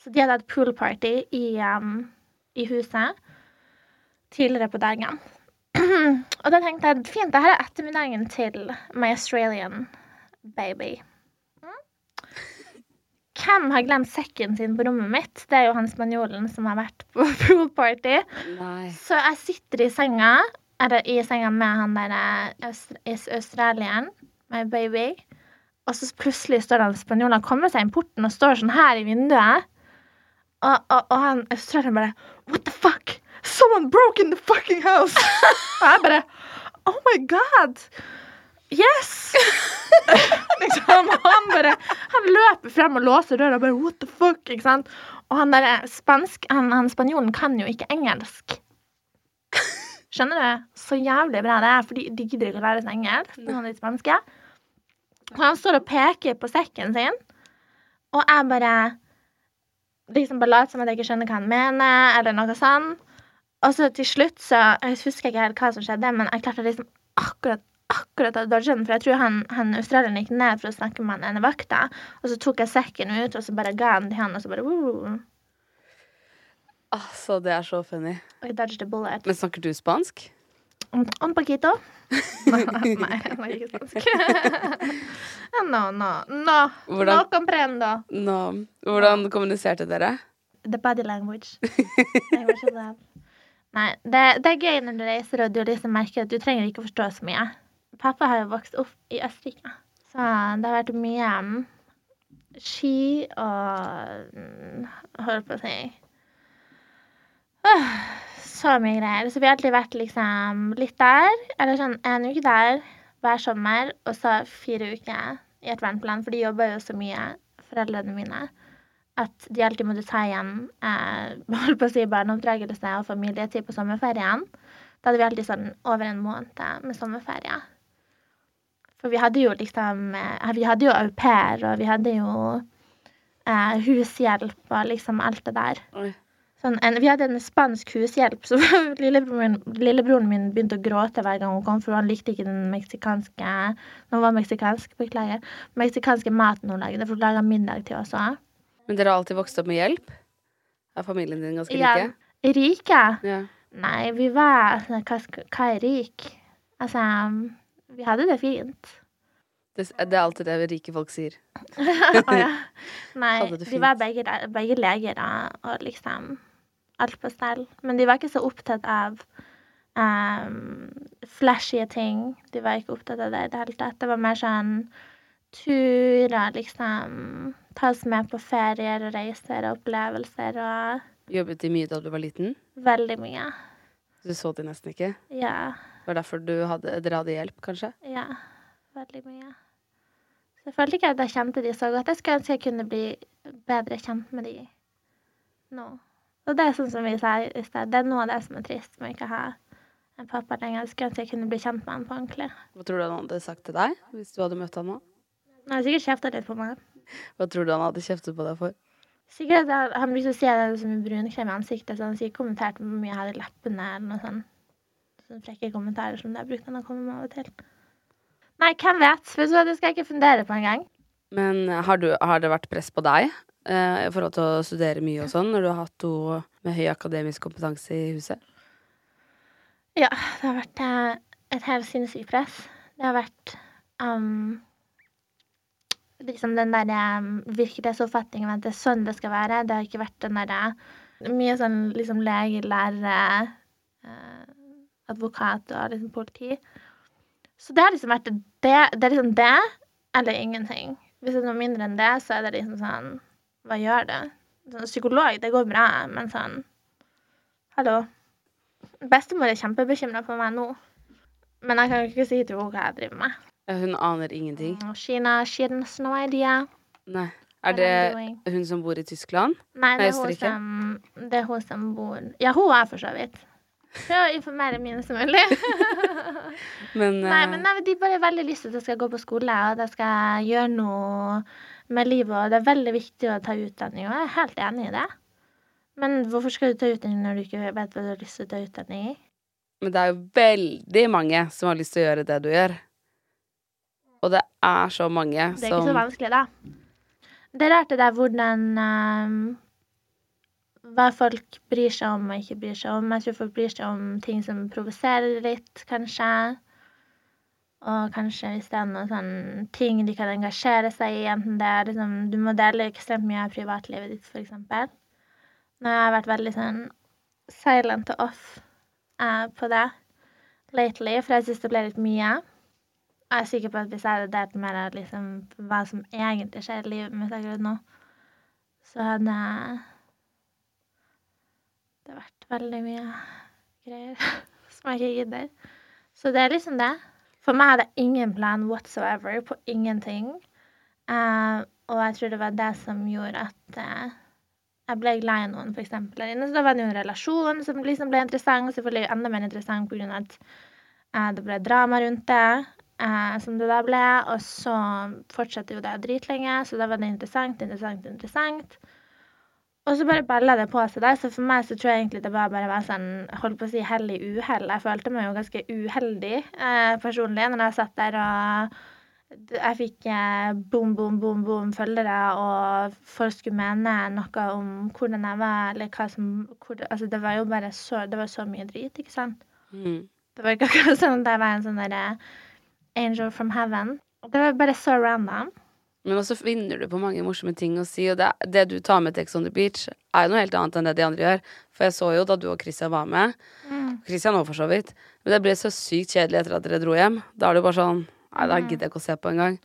Så de hadde hatt poolparty i, um, i huset tidligere på dagen. Og da tenkte jeg fint, det her er ettermiddagen til my Australian baby. Hvem har glemt sekken sin på rommet mitt? Det er jo han spanjolen som har vært på poolparty. Så jeg sitter i senga, eller i senga med han der eh, aust australieren, my baby. Og så plutselig står han spanjolen, og kommer seg inn porten og står sånn her i vinduet. Og, og, og han australieren bare What the fuck? Someone broke in the fucking house! og jeg bare Oh my god! Yes! liksom, han bare Han løper frem og låser døra og bare What the fuck? Ikke sant? Og han der spansk Han, han spanjolen kan jo ikke engelsk. Skjønner du? Så jævlig bra det er, for de, de gidder ikke å lære seg engelsk. Han er de spanske. Og han står og peker på sekken sin, og jeg bare liksom bare later som at jeg ikke skjønner hva han mener, eller noe sånt. Og så til slutt så Jeg husker ikke helt hva som skjedde, men jeg klarte liksom akkurat akkurat av Dodgen, den, for jeg tror han, han australieren gikk ned for å snakke med han ene vakta, og så tok jeg sekken ut, og så bare ga han til han, og så bare woo, Altså, det er så funny. Dodged a bullet. Men snakker du spansk? Un, un poquito. Nei, jeg snakker ikke spansk. no, no, no. Hvordan- No comprendo. No. hvordan kommuniserte dere? The body language. language. Nei, det, det er gøy når du reiser og du liksom merker at du trenger ikke å forstå så mye. Pappa har jo vokst opp i Østerrike, så det har vært mye mm, ski og mm, Holdt på å si Så mye greier. Så vi har alltid vært liksom litt der, eller sånn en uke der hver sommer, og så fire uker i et verneplan, for de jobber jo så mye, foreldrene mine, at de alltid måtte ta igjen eh, holdt på å si barneoppdragelse og familietid på sommerferien. Da hadde vi alltid sånn over en måned med sommerferie. For vi hadde jo liksom eh, Vi hadde jo au pair, og vi hadde jo eh, hushjelp og liksom alt det der. Sånn, en, vi hadde en spansk hushjelp, så lillebroren, lillebroren min begynte å gråte hver gang hun kom, for han likte ikke den meksikanske Nå var meksikansk, beklager. Meksikanske maten hun lagde, for hun laga middag til oss òg. Men dere har alltid vokst opp med hjelp? Er familien din ganske Ja. rike? Rike? Ja. Nei, vi var altså, hva, hva er rik? Altså, vi hadde det fint. Det, det er alltid det rike folk sier. Å ja. Nei, de var begge, begge leger da, og liksom alt på stell. Men de var ikke så opptatt av um, flashy ting. De var ikke opptatt av det i det hele tatt. Det var mer sånn turer, liksom. Ta oss med på ferier og reiser og opplevelser og Jobbet de mye da du var liten? veldig mye. Du så de nesten ikke? Ja. Det var derfor du hadde, dere hadde hjelp, kanskje? Ja, veldig mye. Så jeg følte ikke at jeg kjente de så godt. Jeg skulle ønske jeg kunne bli bedre kjent med de nå. Og det er sånn som vi sa i sted, det er noe av det som er trist med å ikke ha en pappa lenger. Jeg skulle ønske jeg kunne bli kjent med han på ordentlig. Hva tror du han hadde sagt til deg hvis du hadde møtt han nå? Han har sikkert kjefta litt på meg. Hva tror du han hadde kjeftet på deg for? Sikkert at han- han brukte å si at jeg hadde så mye brunkrem i ansiktet, så han sikkert kommenterte hvor mye jeg hadde i leppene eller noe sånt. Sånne frekke kommentarer som det brukte han å komme med av og til. Nei, hvem vet? Det skal jeg ikke fundere på engang. Men har, du, har det vært press på deg eh, i forhold til å studere mye og sånn, når du har hatt henne med høy akademisk kompetanse i huset? Ja, det har vært eh, et helt sinnssykt press. Det har vært um, liksom den der um, virkelighetsoppfatningen av at det er sånn det skal være. Det har ikke vært den derre Mye sånn liksom lege, lærer, eh, advokat og liksom politi. Så det har liksom vært det. Det er liksom det eller ingenting. Hvis det er noe mindre enn det, så er det liksom sånn Hva gjør det? Sånn, psykolog, det går bra, men sånn Hallo. Bestemor er kjempebekymra for meg nå. Men jeg kan jo ikke si til henne hva jeg driver med. Hun aner ingenting. Kina, she has no idea. Nei. Er det hun som bor i Tyskland? Nei, det er, hun som, det er hun som bor Ja, hun er for så vidt. Prøv å informere minst mulig. Men, Nei, men nei, de bare har veldig lyst til at jeg skal gå på skole, og at jeg skal gjøre noe med livet, og det er veldig viktig å ta utdanning, og jeg er helt enig i det. Men hvorfor skal du ta utdanning når du ikke vet hva du har lyst til å ta utdanning i? men det er jo veldig mange som har lyst til å gjøre det du gjør. Og det er så mange Det er ikke så vanskelig, da. Det lærte deg der hvordan ehm, Hva folk bryr seg om og ikke bryr seg om. Jeg tror folk bryr seg om ting som provoserer litt, kanskje. Og kanskje hvis det er noen sånn ting de kan engasjere seg i, enten det er liksom Du må dele ekstremt mye av privatlivet ditt, for eksempel. Nå har jeg vært veldig sånn silent og off eh, på det lately, for jeg syns det ble litt mye. Jeg er sikker på at hvis jeg hadde delt mer av liksom, hva som egentlig skjer i livet mitt akkurat nå, så hadde det har vært veldig mye greier som jeg ikke gidder. Så det er liksom det. For meg hadde jeg ingen plan whatsoever på ingenting. Uh, og jeg tror det var det som gjorde at uh, jeg ble glad i noen, f.eks. der inne. Så da var det jo en relasjon som liksom ble interessant, selvfølgelig enda mer interessant av at eh, det ble drama rundt det eh, som det da ble. Og så fortsatte jo det dritlenge, så da var det interessant, interessant, interessant. Og så bare balla det på seg der, så for meg så tror jeg egentlig det var bare var sånn, holdt på å si hell i uhell. Jeg følte meg jo ganske uheldig eh, personlig når jeg satt der og jeg fikk eh, boom, boom, boom, boom følgere, og folk skulle mene noe om hvordan jeg var, eller hva som hvor, Altså, det var jo bare så Det var så mye drit, ikke sant? mm. Det var ikke akkurat sånn at jeg var en sånn derre angel from heaven. Det var bare så random. Men også finner du på mange morsomme ting å si, og det, det du tar med til Ex on the Beach, er jo noe helt annet enn det de andre gjør. For jeg så jo da du og Christian var med, Christian òg for så vidt, men det ble så sykt kjedelig etter at dere dro hjem. Da er det jo bare sånn Nei, da gidder jeg ikke å se på engang.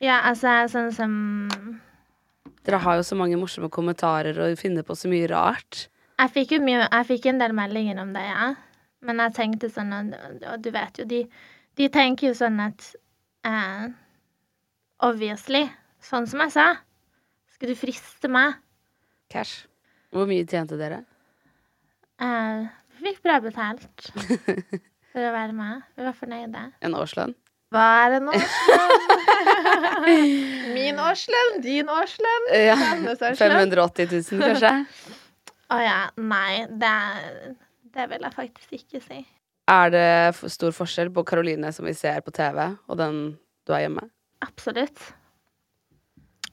Ja, altså sånn som Dere har jo så mange morsomme kommentarer og finner på så mye rart. Jeg fikk jo mye Jeg fikk en del meldinger om det, ja. Men jeg tenkte sånn, og, og du vet jo, de, de tenker jo sånn at eh, Obviously. Sånn som jeg sa. Skal du friste meg? Cash. Hvor mye tjente dere? Eh, vi fikk bra betalt for å være med. Vi var fornøyde. En årslønn? Hva er en årslønn? Min årslønn, din årslønn, Ja. hennes årslønn. 580 000, kanskje? Å ja. Nei, det, det vil jeg faktisk ikke si. Er det stor forskjell på Karoline som vi ser på TV, og den du er hjemme? Absolutt.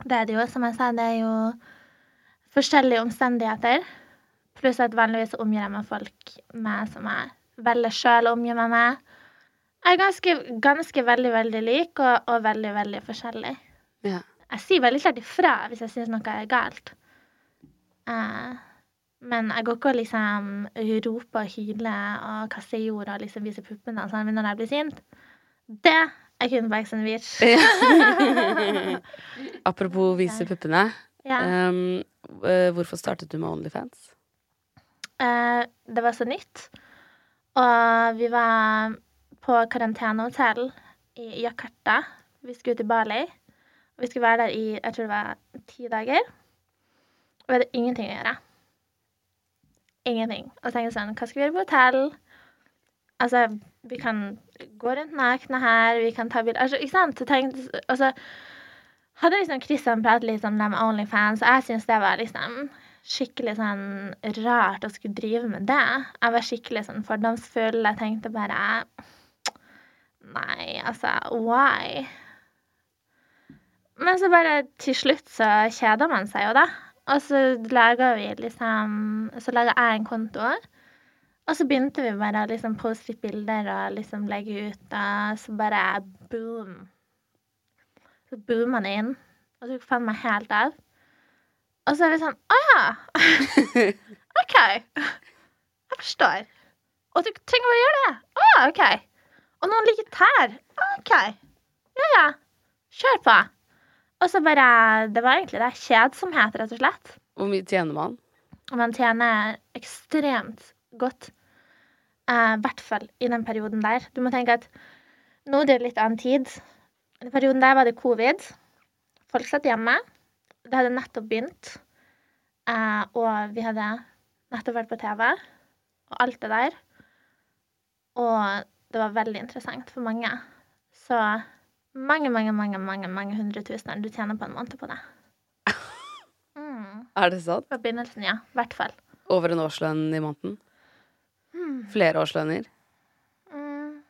Det er det jo, som jeg sa, det er jo forskjellige omstendigheter. Pluss at vanligvis omgir jeg meg folk med som jeg velger sjøl å omgi meg med. Jeg er ganske, ganske veldig, veldig lik og, og veldig, veldig forskjellig. Ja. Jeg sier veldig klart ifra hvis jeg syns noe er galt. Uh, men jeg går ikke og liksom roper og hyler og kaster jord og liksom viser puppene sånn når jeg blir sint. Det er kunne the Beach. Apropos vise puppene. Ja. Um, hvorfor startet du med Onlyfans? Uh, det var så nytt. Og vi var på karantenehotell i Jakarta. Vi skulle til Bali. Vi skulle være der i jeg tror det var ti dager. Og vi hadde ingenting å gjøre. Ingenting. Og tenkte sånn Hva skal vi gjøre på hotell? Altså, vi kan gå rundt nakne her, vi kan ta bilder altså, Ikke sant? Så og hadde liksom Christian pratet litt om det med Onlyfans, og jeg syntes det var liksom skikkelig sånn rart å skulle drive med det. Jeg var skikkelig sånn fordomsfull. Jeg tenkte bare Nei, altså, why? Men så bare til slutt så kjeder man seg jo, da. Og så lager vi liksom Så lager jeg en konto. Og så begynte vi bare å liksom poste litt bilder og liksom legge ut, og så bare boom. Så boomer det inn. Og så fant meg helt av. Og så er vi sånn Å ja! OK. Jeg forstår. Og du trenger bare gjøre det. Å ja, OK. Og noen liker tær. OK. Ja, ja. Kjør på. Og så bare Det var egentlig det. Kjedsomhet, rett og slett. Hvor mye tjener man? Man tjener ekstremt godt. eh, I hvert fall i den perioden der. Du må tenke at nå er det litt annen tid. I den perioden der var det covid. Folk satt hjemme. Det hadde nettopp begynt. eh, og vi hadde nettopp vært på TV. Og alt det der. Og det var veldig interessant for mange. Så mange, mange, mange mange, mange hundre tusener du tjener på en måned på det. Mm. Er det sant? På begynnelsen, ja. I hvert fall. Over en årslønn i måneden? Flere årslønner? Mm.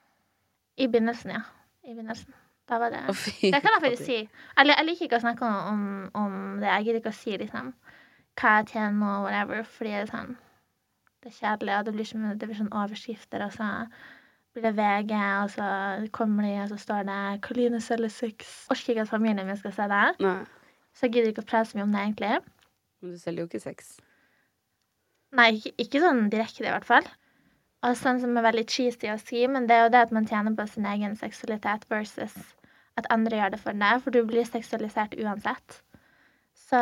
I begynnelsen, ja. I begynnelsen. Da var det oh, fy Det kan jeg faktisk si. Eller jeg liker ikke å snakke om, om det. Jeg gidder ikke å si liksom hva jeg tjener og whatever, fordi det er sånn Det er kjedelig, og det blir, som, det blir sånn overskrifter, og så blir det VG, og så kommer de, og så står det 'Karoline selger sex'. Orker ikke at familien min skal se det. Nei, Så jeg gidder ikke å prate så mye om det, egentlig. men du selger jo ikke sex. Nei, ikke, ikke sånn direkte, i hvert fall. Og sånn som er veldig cheesy å si, men det er jo det at man tjener på sin egen seksualitet versus at andre gjør det for deg, for du blir seksualisert uansett. Så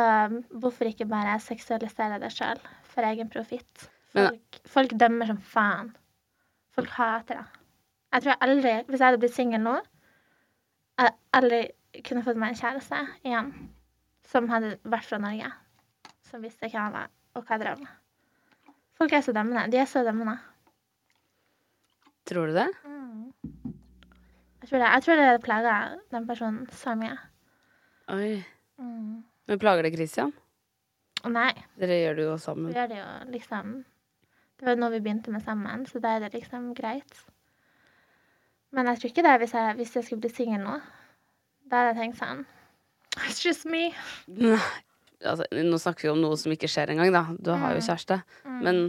hvorfor ikke bare seksualisere deg sjøl for egen profitt? Folk, folk dømmer som faen. Folk hater det. Jeg tror jeg aldri, hvis jeg hadde blitt singel nå, jeg aldri kunne fått meg en kjæreste igjen som hadde vært fra Norge. Som visste hvem jeg var, og hva jeg drev med. Folk er så dømmende. De er så dømmende. Tror du det? Jeg tror det, jeg tror det plager den personen så mye. Oi. Mm. Men plager det Christian? Nei, Dere gjør det jo vi sammen. gjør det jo liksom Det var jo noe vi begynte med sammen, så da er det liksom greit. Men jeg tror ikke det hvis jeg, hvis jeg skulle bli singel nå. Da hadde jeg tenkt sånn It's just me. Nei. Altså, nå snakker vi om noe som ikke skjer engang, da. Du har jo kjæreste. Men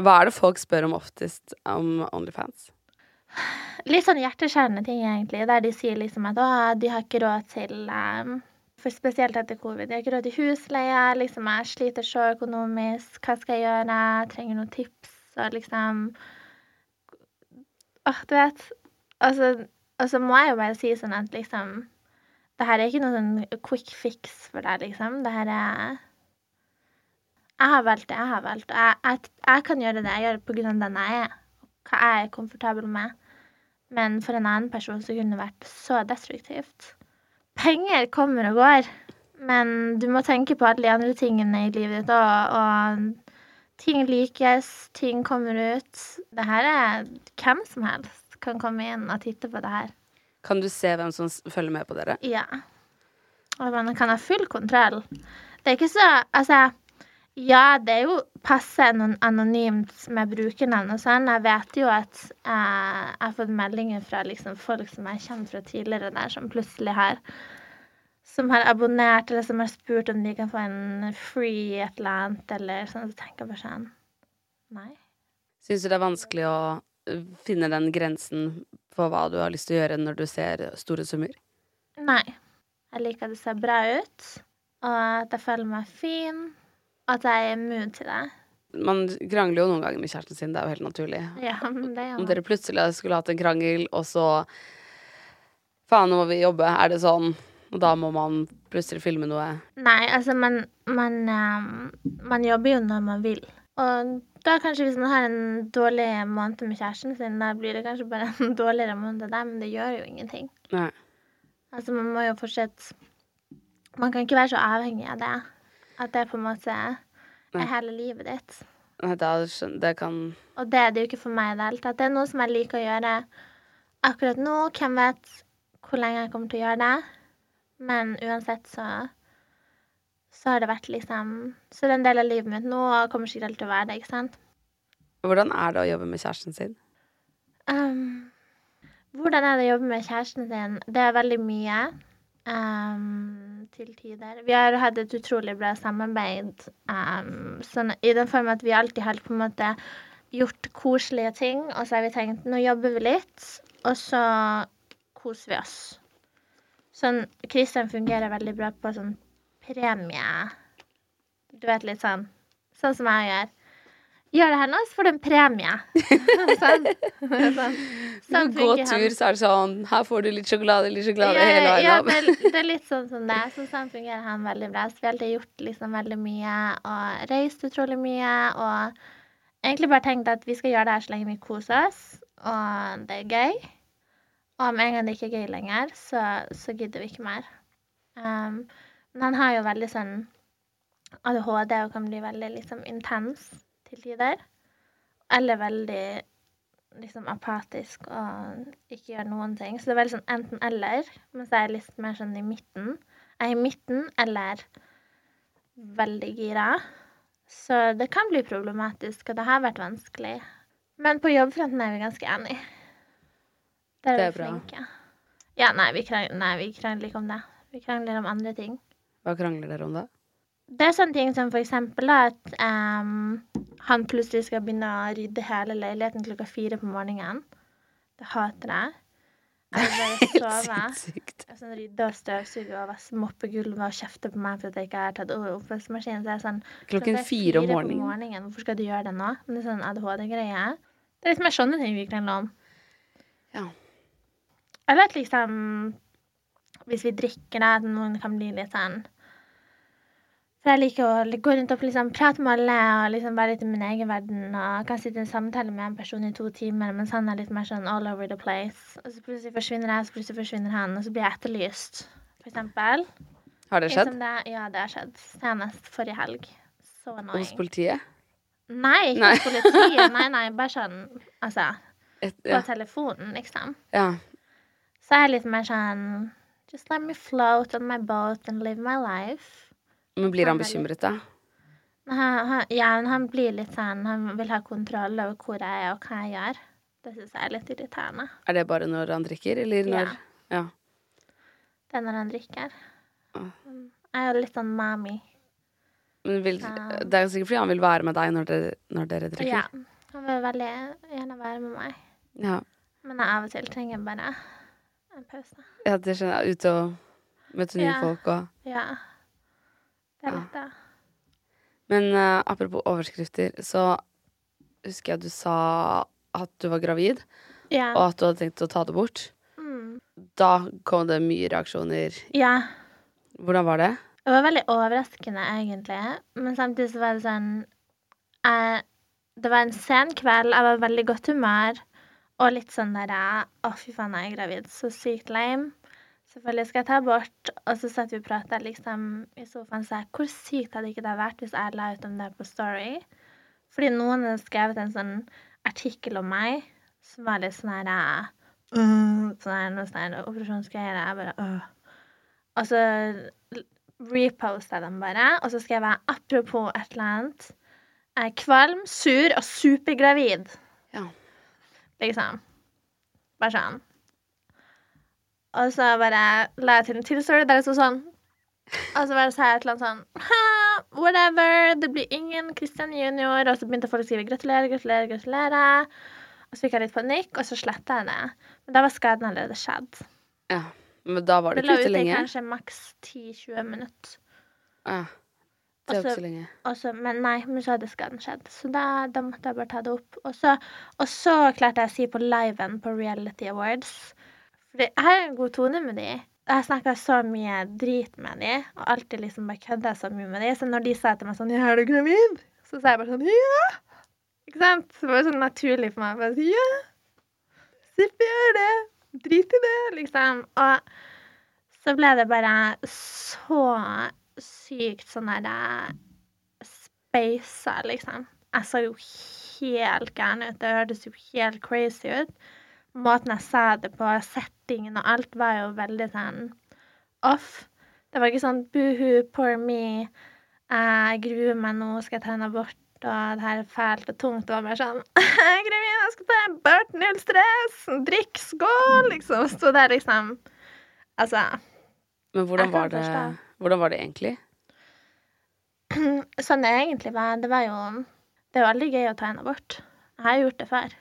Hva er det folk spør om oftest om Onlyfans? Litt sånn hjerteskjærende ting, egentlig, der de sier liksom at å, de har ikke råd til um, For spesielt etter covid. De har ikke råd til husleie. Liksom, jeg sliter så økonomisk. Hva skal jeg gjøre? Jeg trenger noen tips. Og liksom Åh, du vet. Altså, og så må jeg jo bare si sånn at liksom Det her er ikke noen sånn quick fix for deg, liksom. Det her er Jeg har valgt det jeg har valgt. og Jeg, jeg, jeg kan gjøre det jeg gjør av den jeg er. Hva jeg er komfortabel med. Men for en annen person så kunne det vært så destruktivt. Penger kommer og går, men du må tenke på alle de andre tingene i livet ditt òg. Og ting likes, ting kommer ut. Det her er hvem som helst kan komme inn og titte på det her. Kan du se hvem som følger med på dere? Ja. Og man kan ha full kontroll. Det er ikke så Altså, ja, det er jo passe anon- anonymt med brukernavn og sånn. Jeg vet jo at eh, jeg har fått meldinger fra liksom folk som jeg kjenner fra tidligere der, som plutselig har som har abonnert, eller som har spurt om de kan få en free et eller annet, eller sånn. Så tenker jeg bare sånn Nei. Syns du det er vanskelig å uh, finne den grensen for hva du har lyst til å gjøre når du ser store summer? Nei. Jeg liker at det ser bra ut, og at jeg føler meg fin, at jeg er immun til det. Man krangler jo noen ganger med kjæresten sin, det er jo helt naturlig. Ja, men det er Om dere plutselig skulle hatt en krangel, og så Faen, nå må vi jobbe. Er det sånn? Og da må man plutselig filme noe. Nei, altså, man, man, ehm, man jobber jo når man vil. Og da kanskje hvis man har en dårlig måned med kjæresten sin, da blir det kanskje bare en dårligere måned der, men det gjør jo ingenting. Nei. Altså, man må jo fortsette Man kan ikke være så avhengig av det. At det på en måte er hele livet ditt. Nei, Da skjøn- Det kan Og det er det jo ikke for meg i det hele tatt. Det er noe som jeg liker å gjøre akkurat nå. Hvem vet hvor lenge jeg kommer til å gjøre det. Men uansett så så har det vært liksom Så det er en del av livet mitt nå, og kommer sikkert til å være det, ikke sant? Hvordan er det å jobbe med kjæresten sin? Um, hvordan er det å jobbe med kjæresten sin? Det er veldig mye. Um, til tider. Vi har hatt et utrolig bra samarbeid. Um, sånn, I den form at vi alltid har på en måte gjort koselige ting, og så har vi tenkt nå jobber vi litt, og så koser vi oss. Sånn, Kristian fungerer veldig bra på sånn premie Du vet, litt sånn Sånn som jeg gjør. Gjør det her nå, så får du en premie. sånn. sånn. sånn han. tur, så er det sånn Her får du litt sjokolade, litt sjokolade hele veien ja, det, det er litt sånn som det. Så sånn fungerer han veldig bra. Så vi har alltid gjort liksom veldig mye og reist utrolig mye. Og egentlig bare tenkt at vi skal gjøre det her så lenge vi koser oss, og det er gøy. Og med en gang det ikke er gøy lenger, så, så gidder vi ikke mer. Um, men han har jo veldig sånn ADHD og kan bli veldig liksom intens til tider. Eller veldig liksom apatisk og ikke gjør noen ting. Så det er veldig sånn enten-eller. Mens jeg er litt mer sånn i midten. Jeg er i midten eller veldig gira. Så det kan bli problematisk, og det har vært vanskelig. Men på jobbfronten er vi ganske enige. Der Det er er vi bra. flinke. Ja, nei vi, krangler, nei, vi krangler ikke om det. Vi krangler om andre ting. Hva krangler dere om da? Det er sånne ting som for eksempel da, at um, han plutselig skal begynne å rydde hele leiligheten klokka fire på morgenen. Det hater jeg. Jeg vil bare sove. Sinnssykt. Jeg sånn rydde og støvsuge og vaske moppe gulvet og kjefte på meg for at jeg ikke har tatt over oppvaskmaskinen. Så jeg er sånn Klokken er fire om på morgenen. morgenen. Hvorfor skal du gjøre det nå? Det er sånn ADHD-greie. Det er litt mer sånne ting vi krangler om. Ja. Eller at liksom Hvis vi drikker, da, at noen kan bli litt sånn For jeg liker å gå rundt og liksom prate med alle og liksom være litt i min egen verden. Og kan sitte i en samtale med en person i to timer, mens han er litt mer sånn all over the place. Og så plutselig forsvinner jeg, så plutselig forsvinner han, og så blir jeg etterlyst, for eksempel. Har det skjedd? Det, ja, det har skjedd. Senest forrige helg. Så annoying. Hos politiet? Nei, ikke hos politiet. Nei, nei, bare sånn Altså, Et, på telefonen, liksom. ja. Så er jeg litt mer sånn Just let me float on my boat and live my life. Men blir han Han bekymret, da? Han, han, ja, han blir litt sånn Han vil ha kontroll over hvor jeg er og hva jeg gjør. Det syns jeg er litt irriterende. Er det bare når han drikker, eller Ja. når Ja. Det er når han drikker. Mm. Jeg er jo litt sånn mami. Men vil, det er sikkert fordi han vil være med deg når dere, når dere drikker. Ja. Han vil veldig gjerne være med meg. Ja. Men jeg av og til trenger jeg bare en pause. Ja, det skjønner jeg. Ute og møte nye Ja. folk og Ja. Det er litt det. Men uh, apropos overskrifter, så husker jeg at du sa at du var gravid, Ja. og at du hadde tenkt å ta det bort. Mm. Da kom det mye reaksjoner. ja. Hvordan var det? Det var veldig overraskende, egentlig. Men samtidig så var det sånn jeg, Det var en sen kveld, jeg var i veldig godt humør. Og litt sånn der Å, fy faen, jeg er gravid. Så sykt lame. Selvfølgelig skal jeg ta abort. Og så satt vi og prata liksom, i sofaen og sa hvor sykt hadde ikke det vært hvis jeg la ut om det på Story? Fordi noen hadde skrevet en sånn artikkel om meg som var litt sånn her Sånn her, noe sånn her operasjonsgreier. Jeg bare øh. Og så reposta jeg dem bare, og så skrev jeg apropos et eller annet. Jeg er kvalm, sur og supergravid. Ja. Liksom. Bare sånn. Og så bare la jeg til en til story der det sto sånn Og så bare sa jeg et eller annet sånn ha, Whatever, det blir ingen Christian junior. Og så begynte folk å skrive gratulerer, gratulerer, gratulerer. Og så fikk jeg litt panikk, og så sletta jeg det. Men da var skaden allerede skjedd. ja. Men da var det Det lå ikke ute ute i ute kanskje maks 10-20 minutter. Ja. Det er ikke så lenge. Også, men nei, men så hadde skaden skjedd. Så da, da måtte jeg bare ta det opp. Og så, og så klarte jeg å si på liven på Reality Awards Fordi jeg har en god tone med de. Jeg snakker så mye drit med de, og alltid liksom bare kødda så mye med de. Så når de sa til meg sånn er du gravid?' Så sa jeg bare sånn 'Ja'. Ikke sant? Så det var sånn naturlig for meg bare si 'ja'. Sippi gjør det. Drit i det, liksom. Og så ble det bare så sykt sånn der speisa, liksom. Jeg så jo helt gæren ut. Det hørtes jo helt crazy ut. Måten jeg sa det på, settingen og alt, var jo veldig sånn off. Det var ikke sånn buhu, poor me, jeg gruer meg nå, skal jeg ta en abort, og det her er fælt og tungt. Det var bare sånn Jeg er gravid, jeg skal ta en abort, null stress, drikk, skål, liksom. Sto der, liksom. Altså Men hvordan var, det, hvordan var det egentlig? Sånn det egentlig var, det var jo Det er jo aldri gøy å ta en abort. Jeg har gjort det før.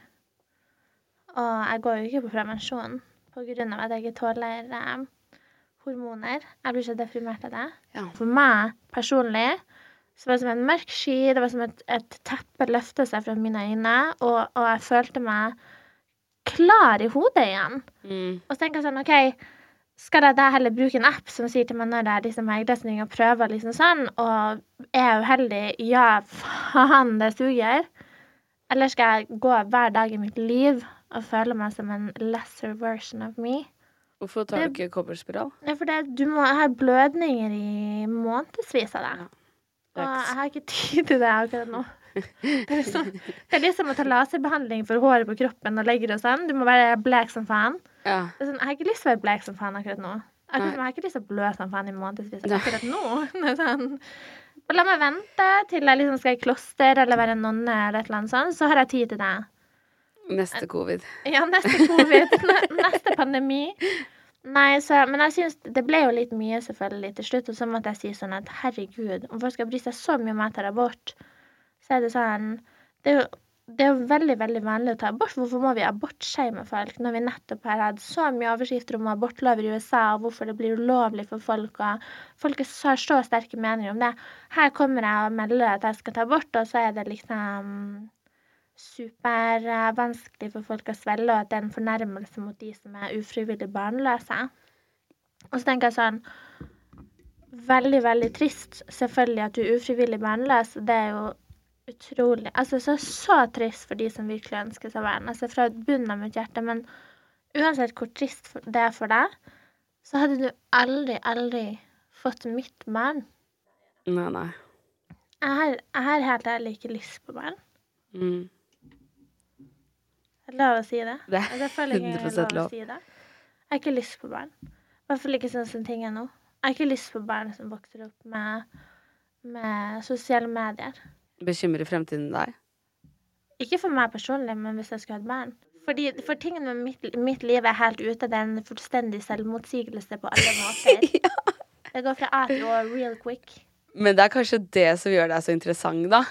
Og jeg går jo ikke på prevensjon av at jeg ikke tåler eh, hormoner. Jeg blir så deprimert av det. Ja. For meg personlig så var det som en mørk sky, det var som et, et teppe løfta seg fra mine øyne, og, og jeg følte meg klar i hodet igjen. Mm. Og så tenker jeg sånn, OK, skal jeg da heller bruke en app som sier til meg når det er liksom eggløsning og prøver liksom sånn, og er jeg uheldig, ja, faen, det suger. Eller skal jeg gå hver dag i mitt liv og føler meg som en lesser version of me? Hvorfor tar du ikke kobberspiral? Ja, for det, du må ha blødninger i månedsvis av det. Det Og jeg har ikke tid til det akkurat nå. Det er, liksom, det er liksom å ta laserbehandling for håret på kroppen og legger og sånn. Du må være blek som faen. Ja. Sånn, jeg har ikke lyst til å være blek som faen akkurat nå. Akkurat, jeg har ikke lyst til å blø som faen i månedsvis akkurat nå. Sånn, la meg vente til jeg liksom skal i kloster eller være nonne eller et eller annet sånt, så har jeg tid til det. Neste covid. Ja, neste covid, neste pandemi. Nei, så, men jeg synes det ble jo litt mye selvfølgelig til slutt, og så måtte jeg si sånn at herregud, om folk skal bry seg så mye om jeg tar abort, så er det sånn Det er jo, det er jo veldig, veldig vanlig å ta abort. Hvorfor må vi abortshame folk når vi nettopp har hatt så mye overskrifter om abortlover i USA, og hvorfor det blir ulovlig for folk, og folk har så sterke meninger om det. Her kommer jeg og melder at jeg skal ta abort, og så er det liksom supervanskelig for folk å svelge, og at det er en fornærmelse mot de som er ufrivillig barnløse. Og så tenker jeg sånn Veldig, veldig trist, selvfølgelig, at du er ufrivillig barnløs. Det er jo utrolig Altså så, så trist for de som virkelig ønsker seg barn. Altså fra bunnen av mitt hjerte. Men uansett hvor trist det er for deg, så hadde du aldri, aldri fått mitt barn. Nei, nei. Jeg har, jeg har helt ærlig ikke lyst på barn. Mm. Lov å si det? Det er Altså, jeg føler ikke det er 100% lov. si det. Jeg har ikke lyst på barn. I hvert fall ikke sånn som ting er nå. Jeg har ikke lyst på barn som vokser opp med, med sosiale medier. Bekymrer fremtiden deg? Ikke for meg personlig, men hvis jeg skulle hatt barn. Fordi, for tingene med mitt, mitt liv er helt ute. Det er en fullstendig selvmotsigelse på alle måter. Det går fra A til Å real quick. Men det er kanskje det som gjør deg så interessant, da.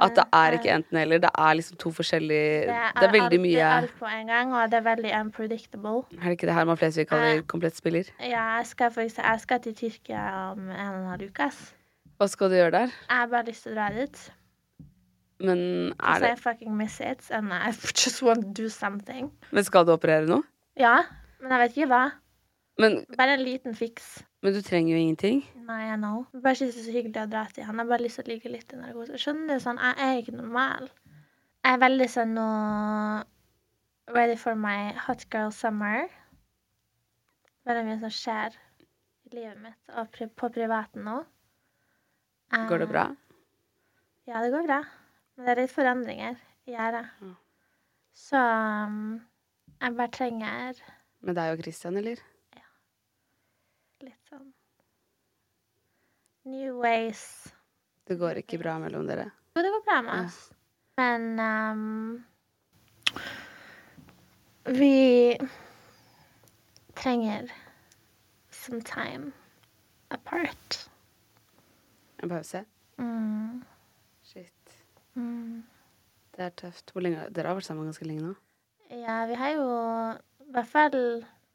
At det er ikke enten-eller. Det er liksom to forskjellige Det er veldig alt, Det mye er alt på en gang, og det er veldig unpredictable. Er det ikke det Herman Flesvig kaller Eh. komplett spiller? Ja, jeg skal, eksempel, jeg skal til Tyrkia om en og en halv uke. ass. Hva skal du gjøre der? Jeg har bare lyst til å dra dit. Men er det I fucking miss it, and I just want to do something. Men skal du operere nå? Ja, men jeg vet ikke hva. Men, Bare en liten fiks. Men du trenger jo ingenting. Nei, jeg know. Jeg Bare synes det er så hyggelig å dra til han. Jeg har bare lyst til å ligge litt i narkose. Skjønner du? Sånn, jeg er ikke normal. Jeg er veldig sånn nå Ready for my hot girl summer. Veldig mye som skjer i livet mitt og på privaten nå. Går det bra? Ja, det går bra. Men det er litt forandringer i gjerdet. Så um, jeg bare trenger Med deg og Christian, eller? litt sånn New ways. Det går ikke bra mellom dere? Jo, det går bra med oss. Men um, vi trenger some time apart. En pause? Mm. Shit. Mm. Det er tøft. Lenge Dere har vært sammen ganske lenge nå? Ja, vi har jo i hvert fall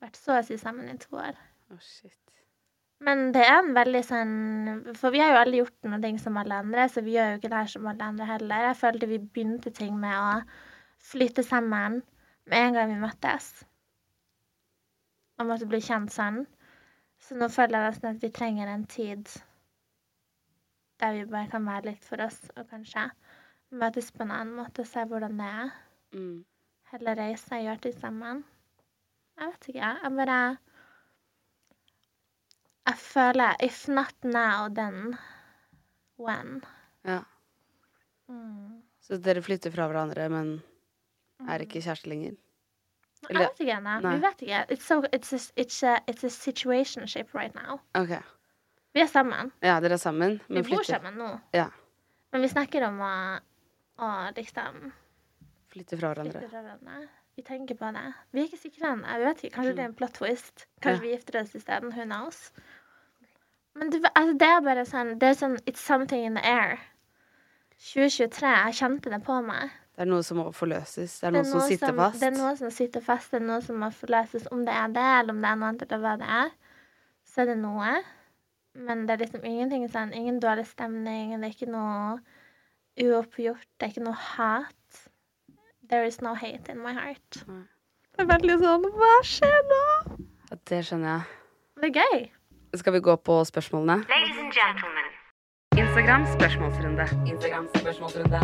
vært så å si sammen i to år. Å, shit. Men det er en veldig sånn For vi har jo alle gjort noe ting som alle andre, så vi gjør jo ikke det her som alle andre heller. Jeg følte vi begynte ting med å flytte sammen med en gang vi møttes. Og måtte bli kjent sånn. Så nå føler jeg nesten at vi trenger en tid der vi bare kan være litt for oss, og kanskje møtes på en annen måte og se hvordan det er. Mm. Heller reise og gjøre ting sammen. Jeg vet ikke. Jeg bare Jeg føler If not now, then when? Ja. Mm. Så dere flytter fra hverandre, men er ikke kjærester lenger? Jeg vet ikke ennå. Vi vet ikke. It's, so, it's, a, it's, a, it's a situationship right now. OK. Vi er sammen. Ja, dere er sammen, Vi bor flytter, sammen nå. Ja. Men vi snakker om å, å liksom Flytte fra hverandre. flytte fra hverandre. Vi tenker på det. Vi er ikke sikre ennå. Jeg vet ikke. Kanskje det er en plot twist. Kanskje Ja. vi gifter oss isteden. Who knows? Men det, altså, det er bare sånn Det er sånn It's something in the air. 2023. Jeg kjente det på meg. Det er noe som må forløses. Det er noe, som sitter som, fast. Det er noe som sitter fast. Det er noe som må forløses. Om det er det, eller om det er noe annet, eller hva det er, så er det noe. Men det er liksom ingenting sånn Ingen dårlig stemning. Det er ikke noe uoppgjort. Det er ikke noe hat. There is no hate in my heart. Det er veldig sånn Hva skjer nå? Ja, det skjønner jeg. Det er gøy. Skal vi gå på spørsmålene? Ladies and gentlemen. Instagram spørsmålsrunde. Instagram spørsmålsrunde.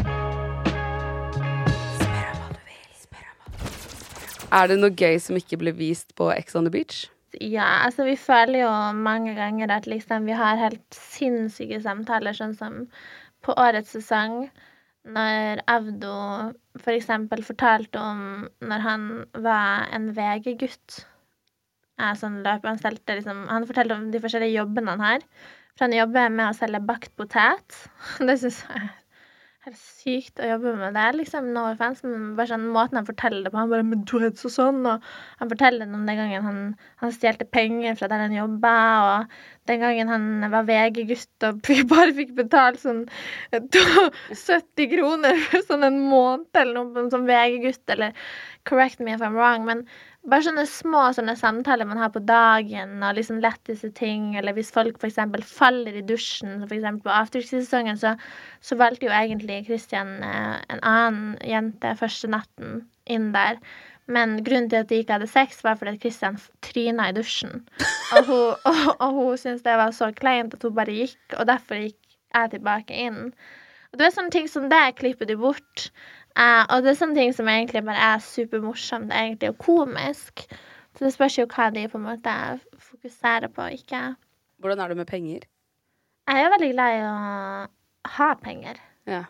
Spør om hva du vil. Spør om hva du vil. Er det noe gøy som ikke ble vist på Ex on the Beach? Ja, altså vi føler jo mange ganger at liksom vi har helt sinnssyke samtaler, sånn som på årets sesong, når Avdo for eksempel fortalte om når han var en VG-gutt. Sånn løp, han, stelte liksom, han fortalte om de forskjellige jobbene han har. For han jobber med å selge bakt potet. Det syns jeg er sykt å jobbe med det. liksom, No offense, men bare sånn måten han forteller det på. Han bare men du er så sånn, og Han forteller om den gangen han, han stjelte penger fra der han jobba, og den gangen han var VG-gutt og bare fikk betalt sånn 70 kroner for sånn en måned eller noe som VG-gutt, eller correct me if I'm wrong, men bare sånne små sånne samtaler man har på dagen, og liksom letteste ting, eller hvis folk f.eks. faller i dusjen, f.eks. på afterski-sesongen, så, så, valgte jo egentlig Christian eh, en annen jente første natten inn der. Men grunnen til at de ikke hadde sex, var fordi Kristian tryna i dusjen. Og hun, og, og hun syntes det var så kleint at hun bare gikk, og derfor gikk jeg tilbake inn. Og det er sånne ting som det klipper du bort. Eh, og det er sånne ting som egentlig bare er supermorsomt egentlig, og komisk. Så det spørs jo hva de på en måte fokuserer på, ikke Hvordan er det med penger? Jeg er veldig glad i å ha penger. Ja.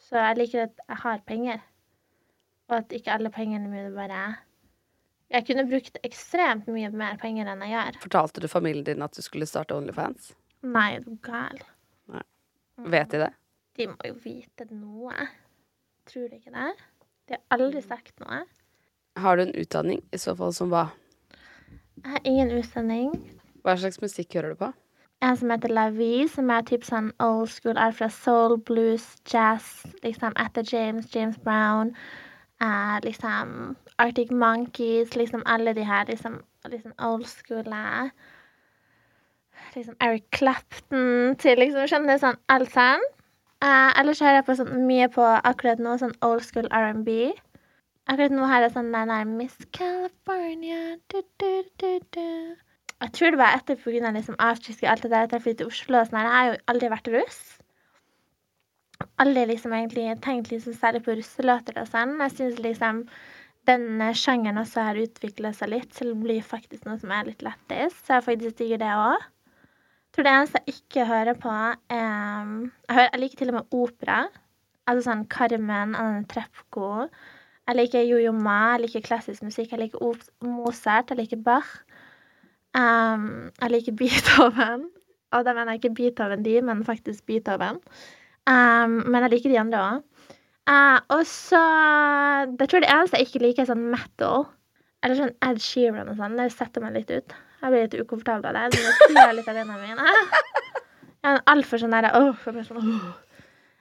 Så jeg liker at jeg har penger, og at ikke alle pengene mine bare Jeg kunne brukt ekstremt mye mer penger enn jeg gjør. Fortalte du familien din at du skulle starte Onlyfans? Nei, du er gal. Nei. Vet de det? De må jo vite noe. Tror de ikke det. De har aldri sagt noe. Har du en utdanning? I så fall som hva? Jeg har ingen utdanning. Hva slags musikk hører du på? En som heter La Vie, som er typ sånn old school. Er fra soul, blues, jazz, liksom etter James, James Brown. Eh, liksom Arctic Monkeys, liksom alle de her liksom, liksom old school eh, Liksom Eric Clapton til liksom Skjønner du sånn alt sånn? Uh, ellers hører jeg på sånn, mye på akkurat nå sånn old school R&B. Akkurat nå har jeg sånn den der Miss California du, du, du, Jeg tror det var etter på grunn av og alt det der at jeg flyttet til Oslo. Sånn, jeg har jo aldri vært russ. Aldri liksom egentlig tenkt liksom særlig på russelåter og sånn. Jeg syns liksom den sjangeren også har utvikla seg litt til å bli faktisk noe som er litt lættis. Så jeg faktisk digger det òg tror det eneste jeg ikke hører på, er jeg, hører, jeg liker til og med opera. Altså sånn Carmen, Anne Trepko. Jeg liker Jojo Ma, jeg liker klassisk musikk. Jeg liker Mozart, jeg liker Bach. Um, jeg liker Beethoven. Og da mener jeg ikke Beethoven de, men faktisk Beethoven. Um, men jeg liker de andre òg. Uh, eh, og så Det tror jeg det eneste jeg ikke liker, er sånn metal. Eller sånn Ed Sheeran og sånn. Det setter meg litt ut. Jeg blir litt ukomfortabel av det. Det blir litt av hendene mine. Jeg er altfor sånn derre åh, sånn, oh.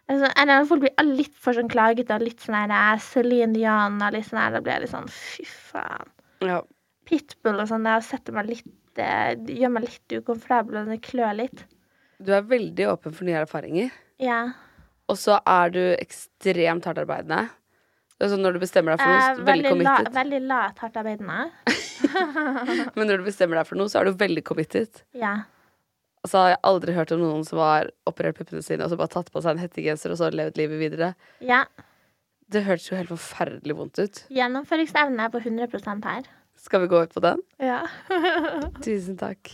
Altså, folk blir litt for sånn klagete og litt sånn der Celine Dion og litt sånn der. Da blir jeg litt sånn fy faen. Ja. Pitbull og sånn, det setter meg litt gjør meg litt ukomfortabel, og det klør litt. Du er veldig åpen for nye erfaringer. Ja. Og så er du ekstremt hardtarbeidende. Altså når du bestemmer deg for noe, eh, veldig, committed. La, veldig lat hardtarbeidende. Men når du bestemmer deg for noe, så er du veldig committed. Ja. Altså, jeg har aldri hørt om noen som har operert puppene sine og så bare tatt på seg en hettegenser og så levd livet videre. Ja. Det hørtes jo helt forferdelig vondt ut. Gjennomføringsevne er på 100 her. Skal vi gå ut på den? Ja. Tusen takk.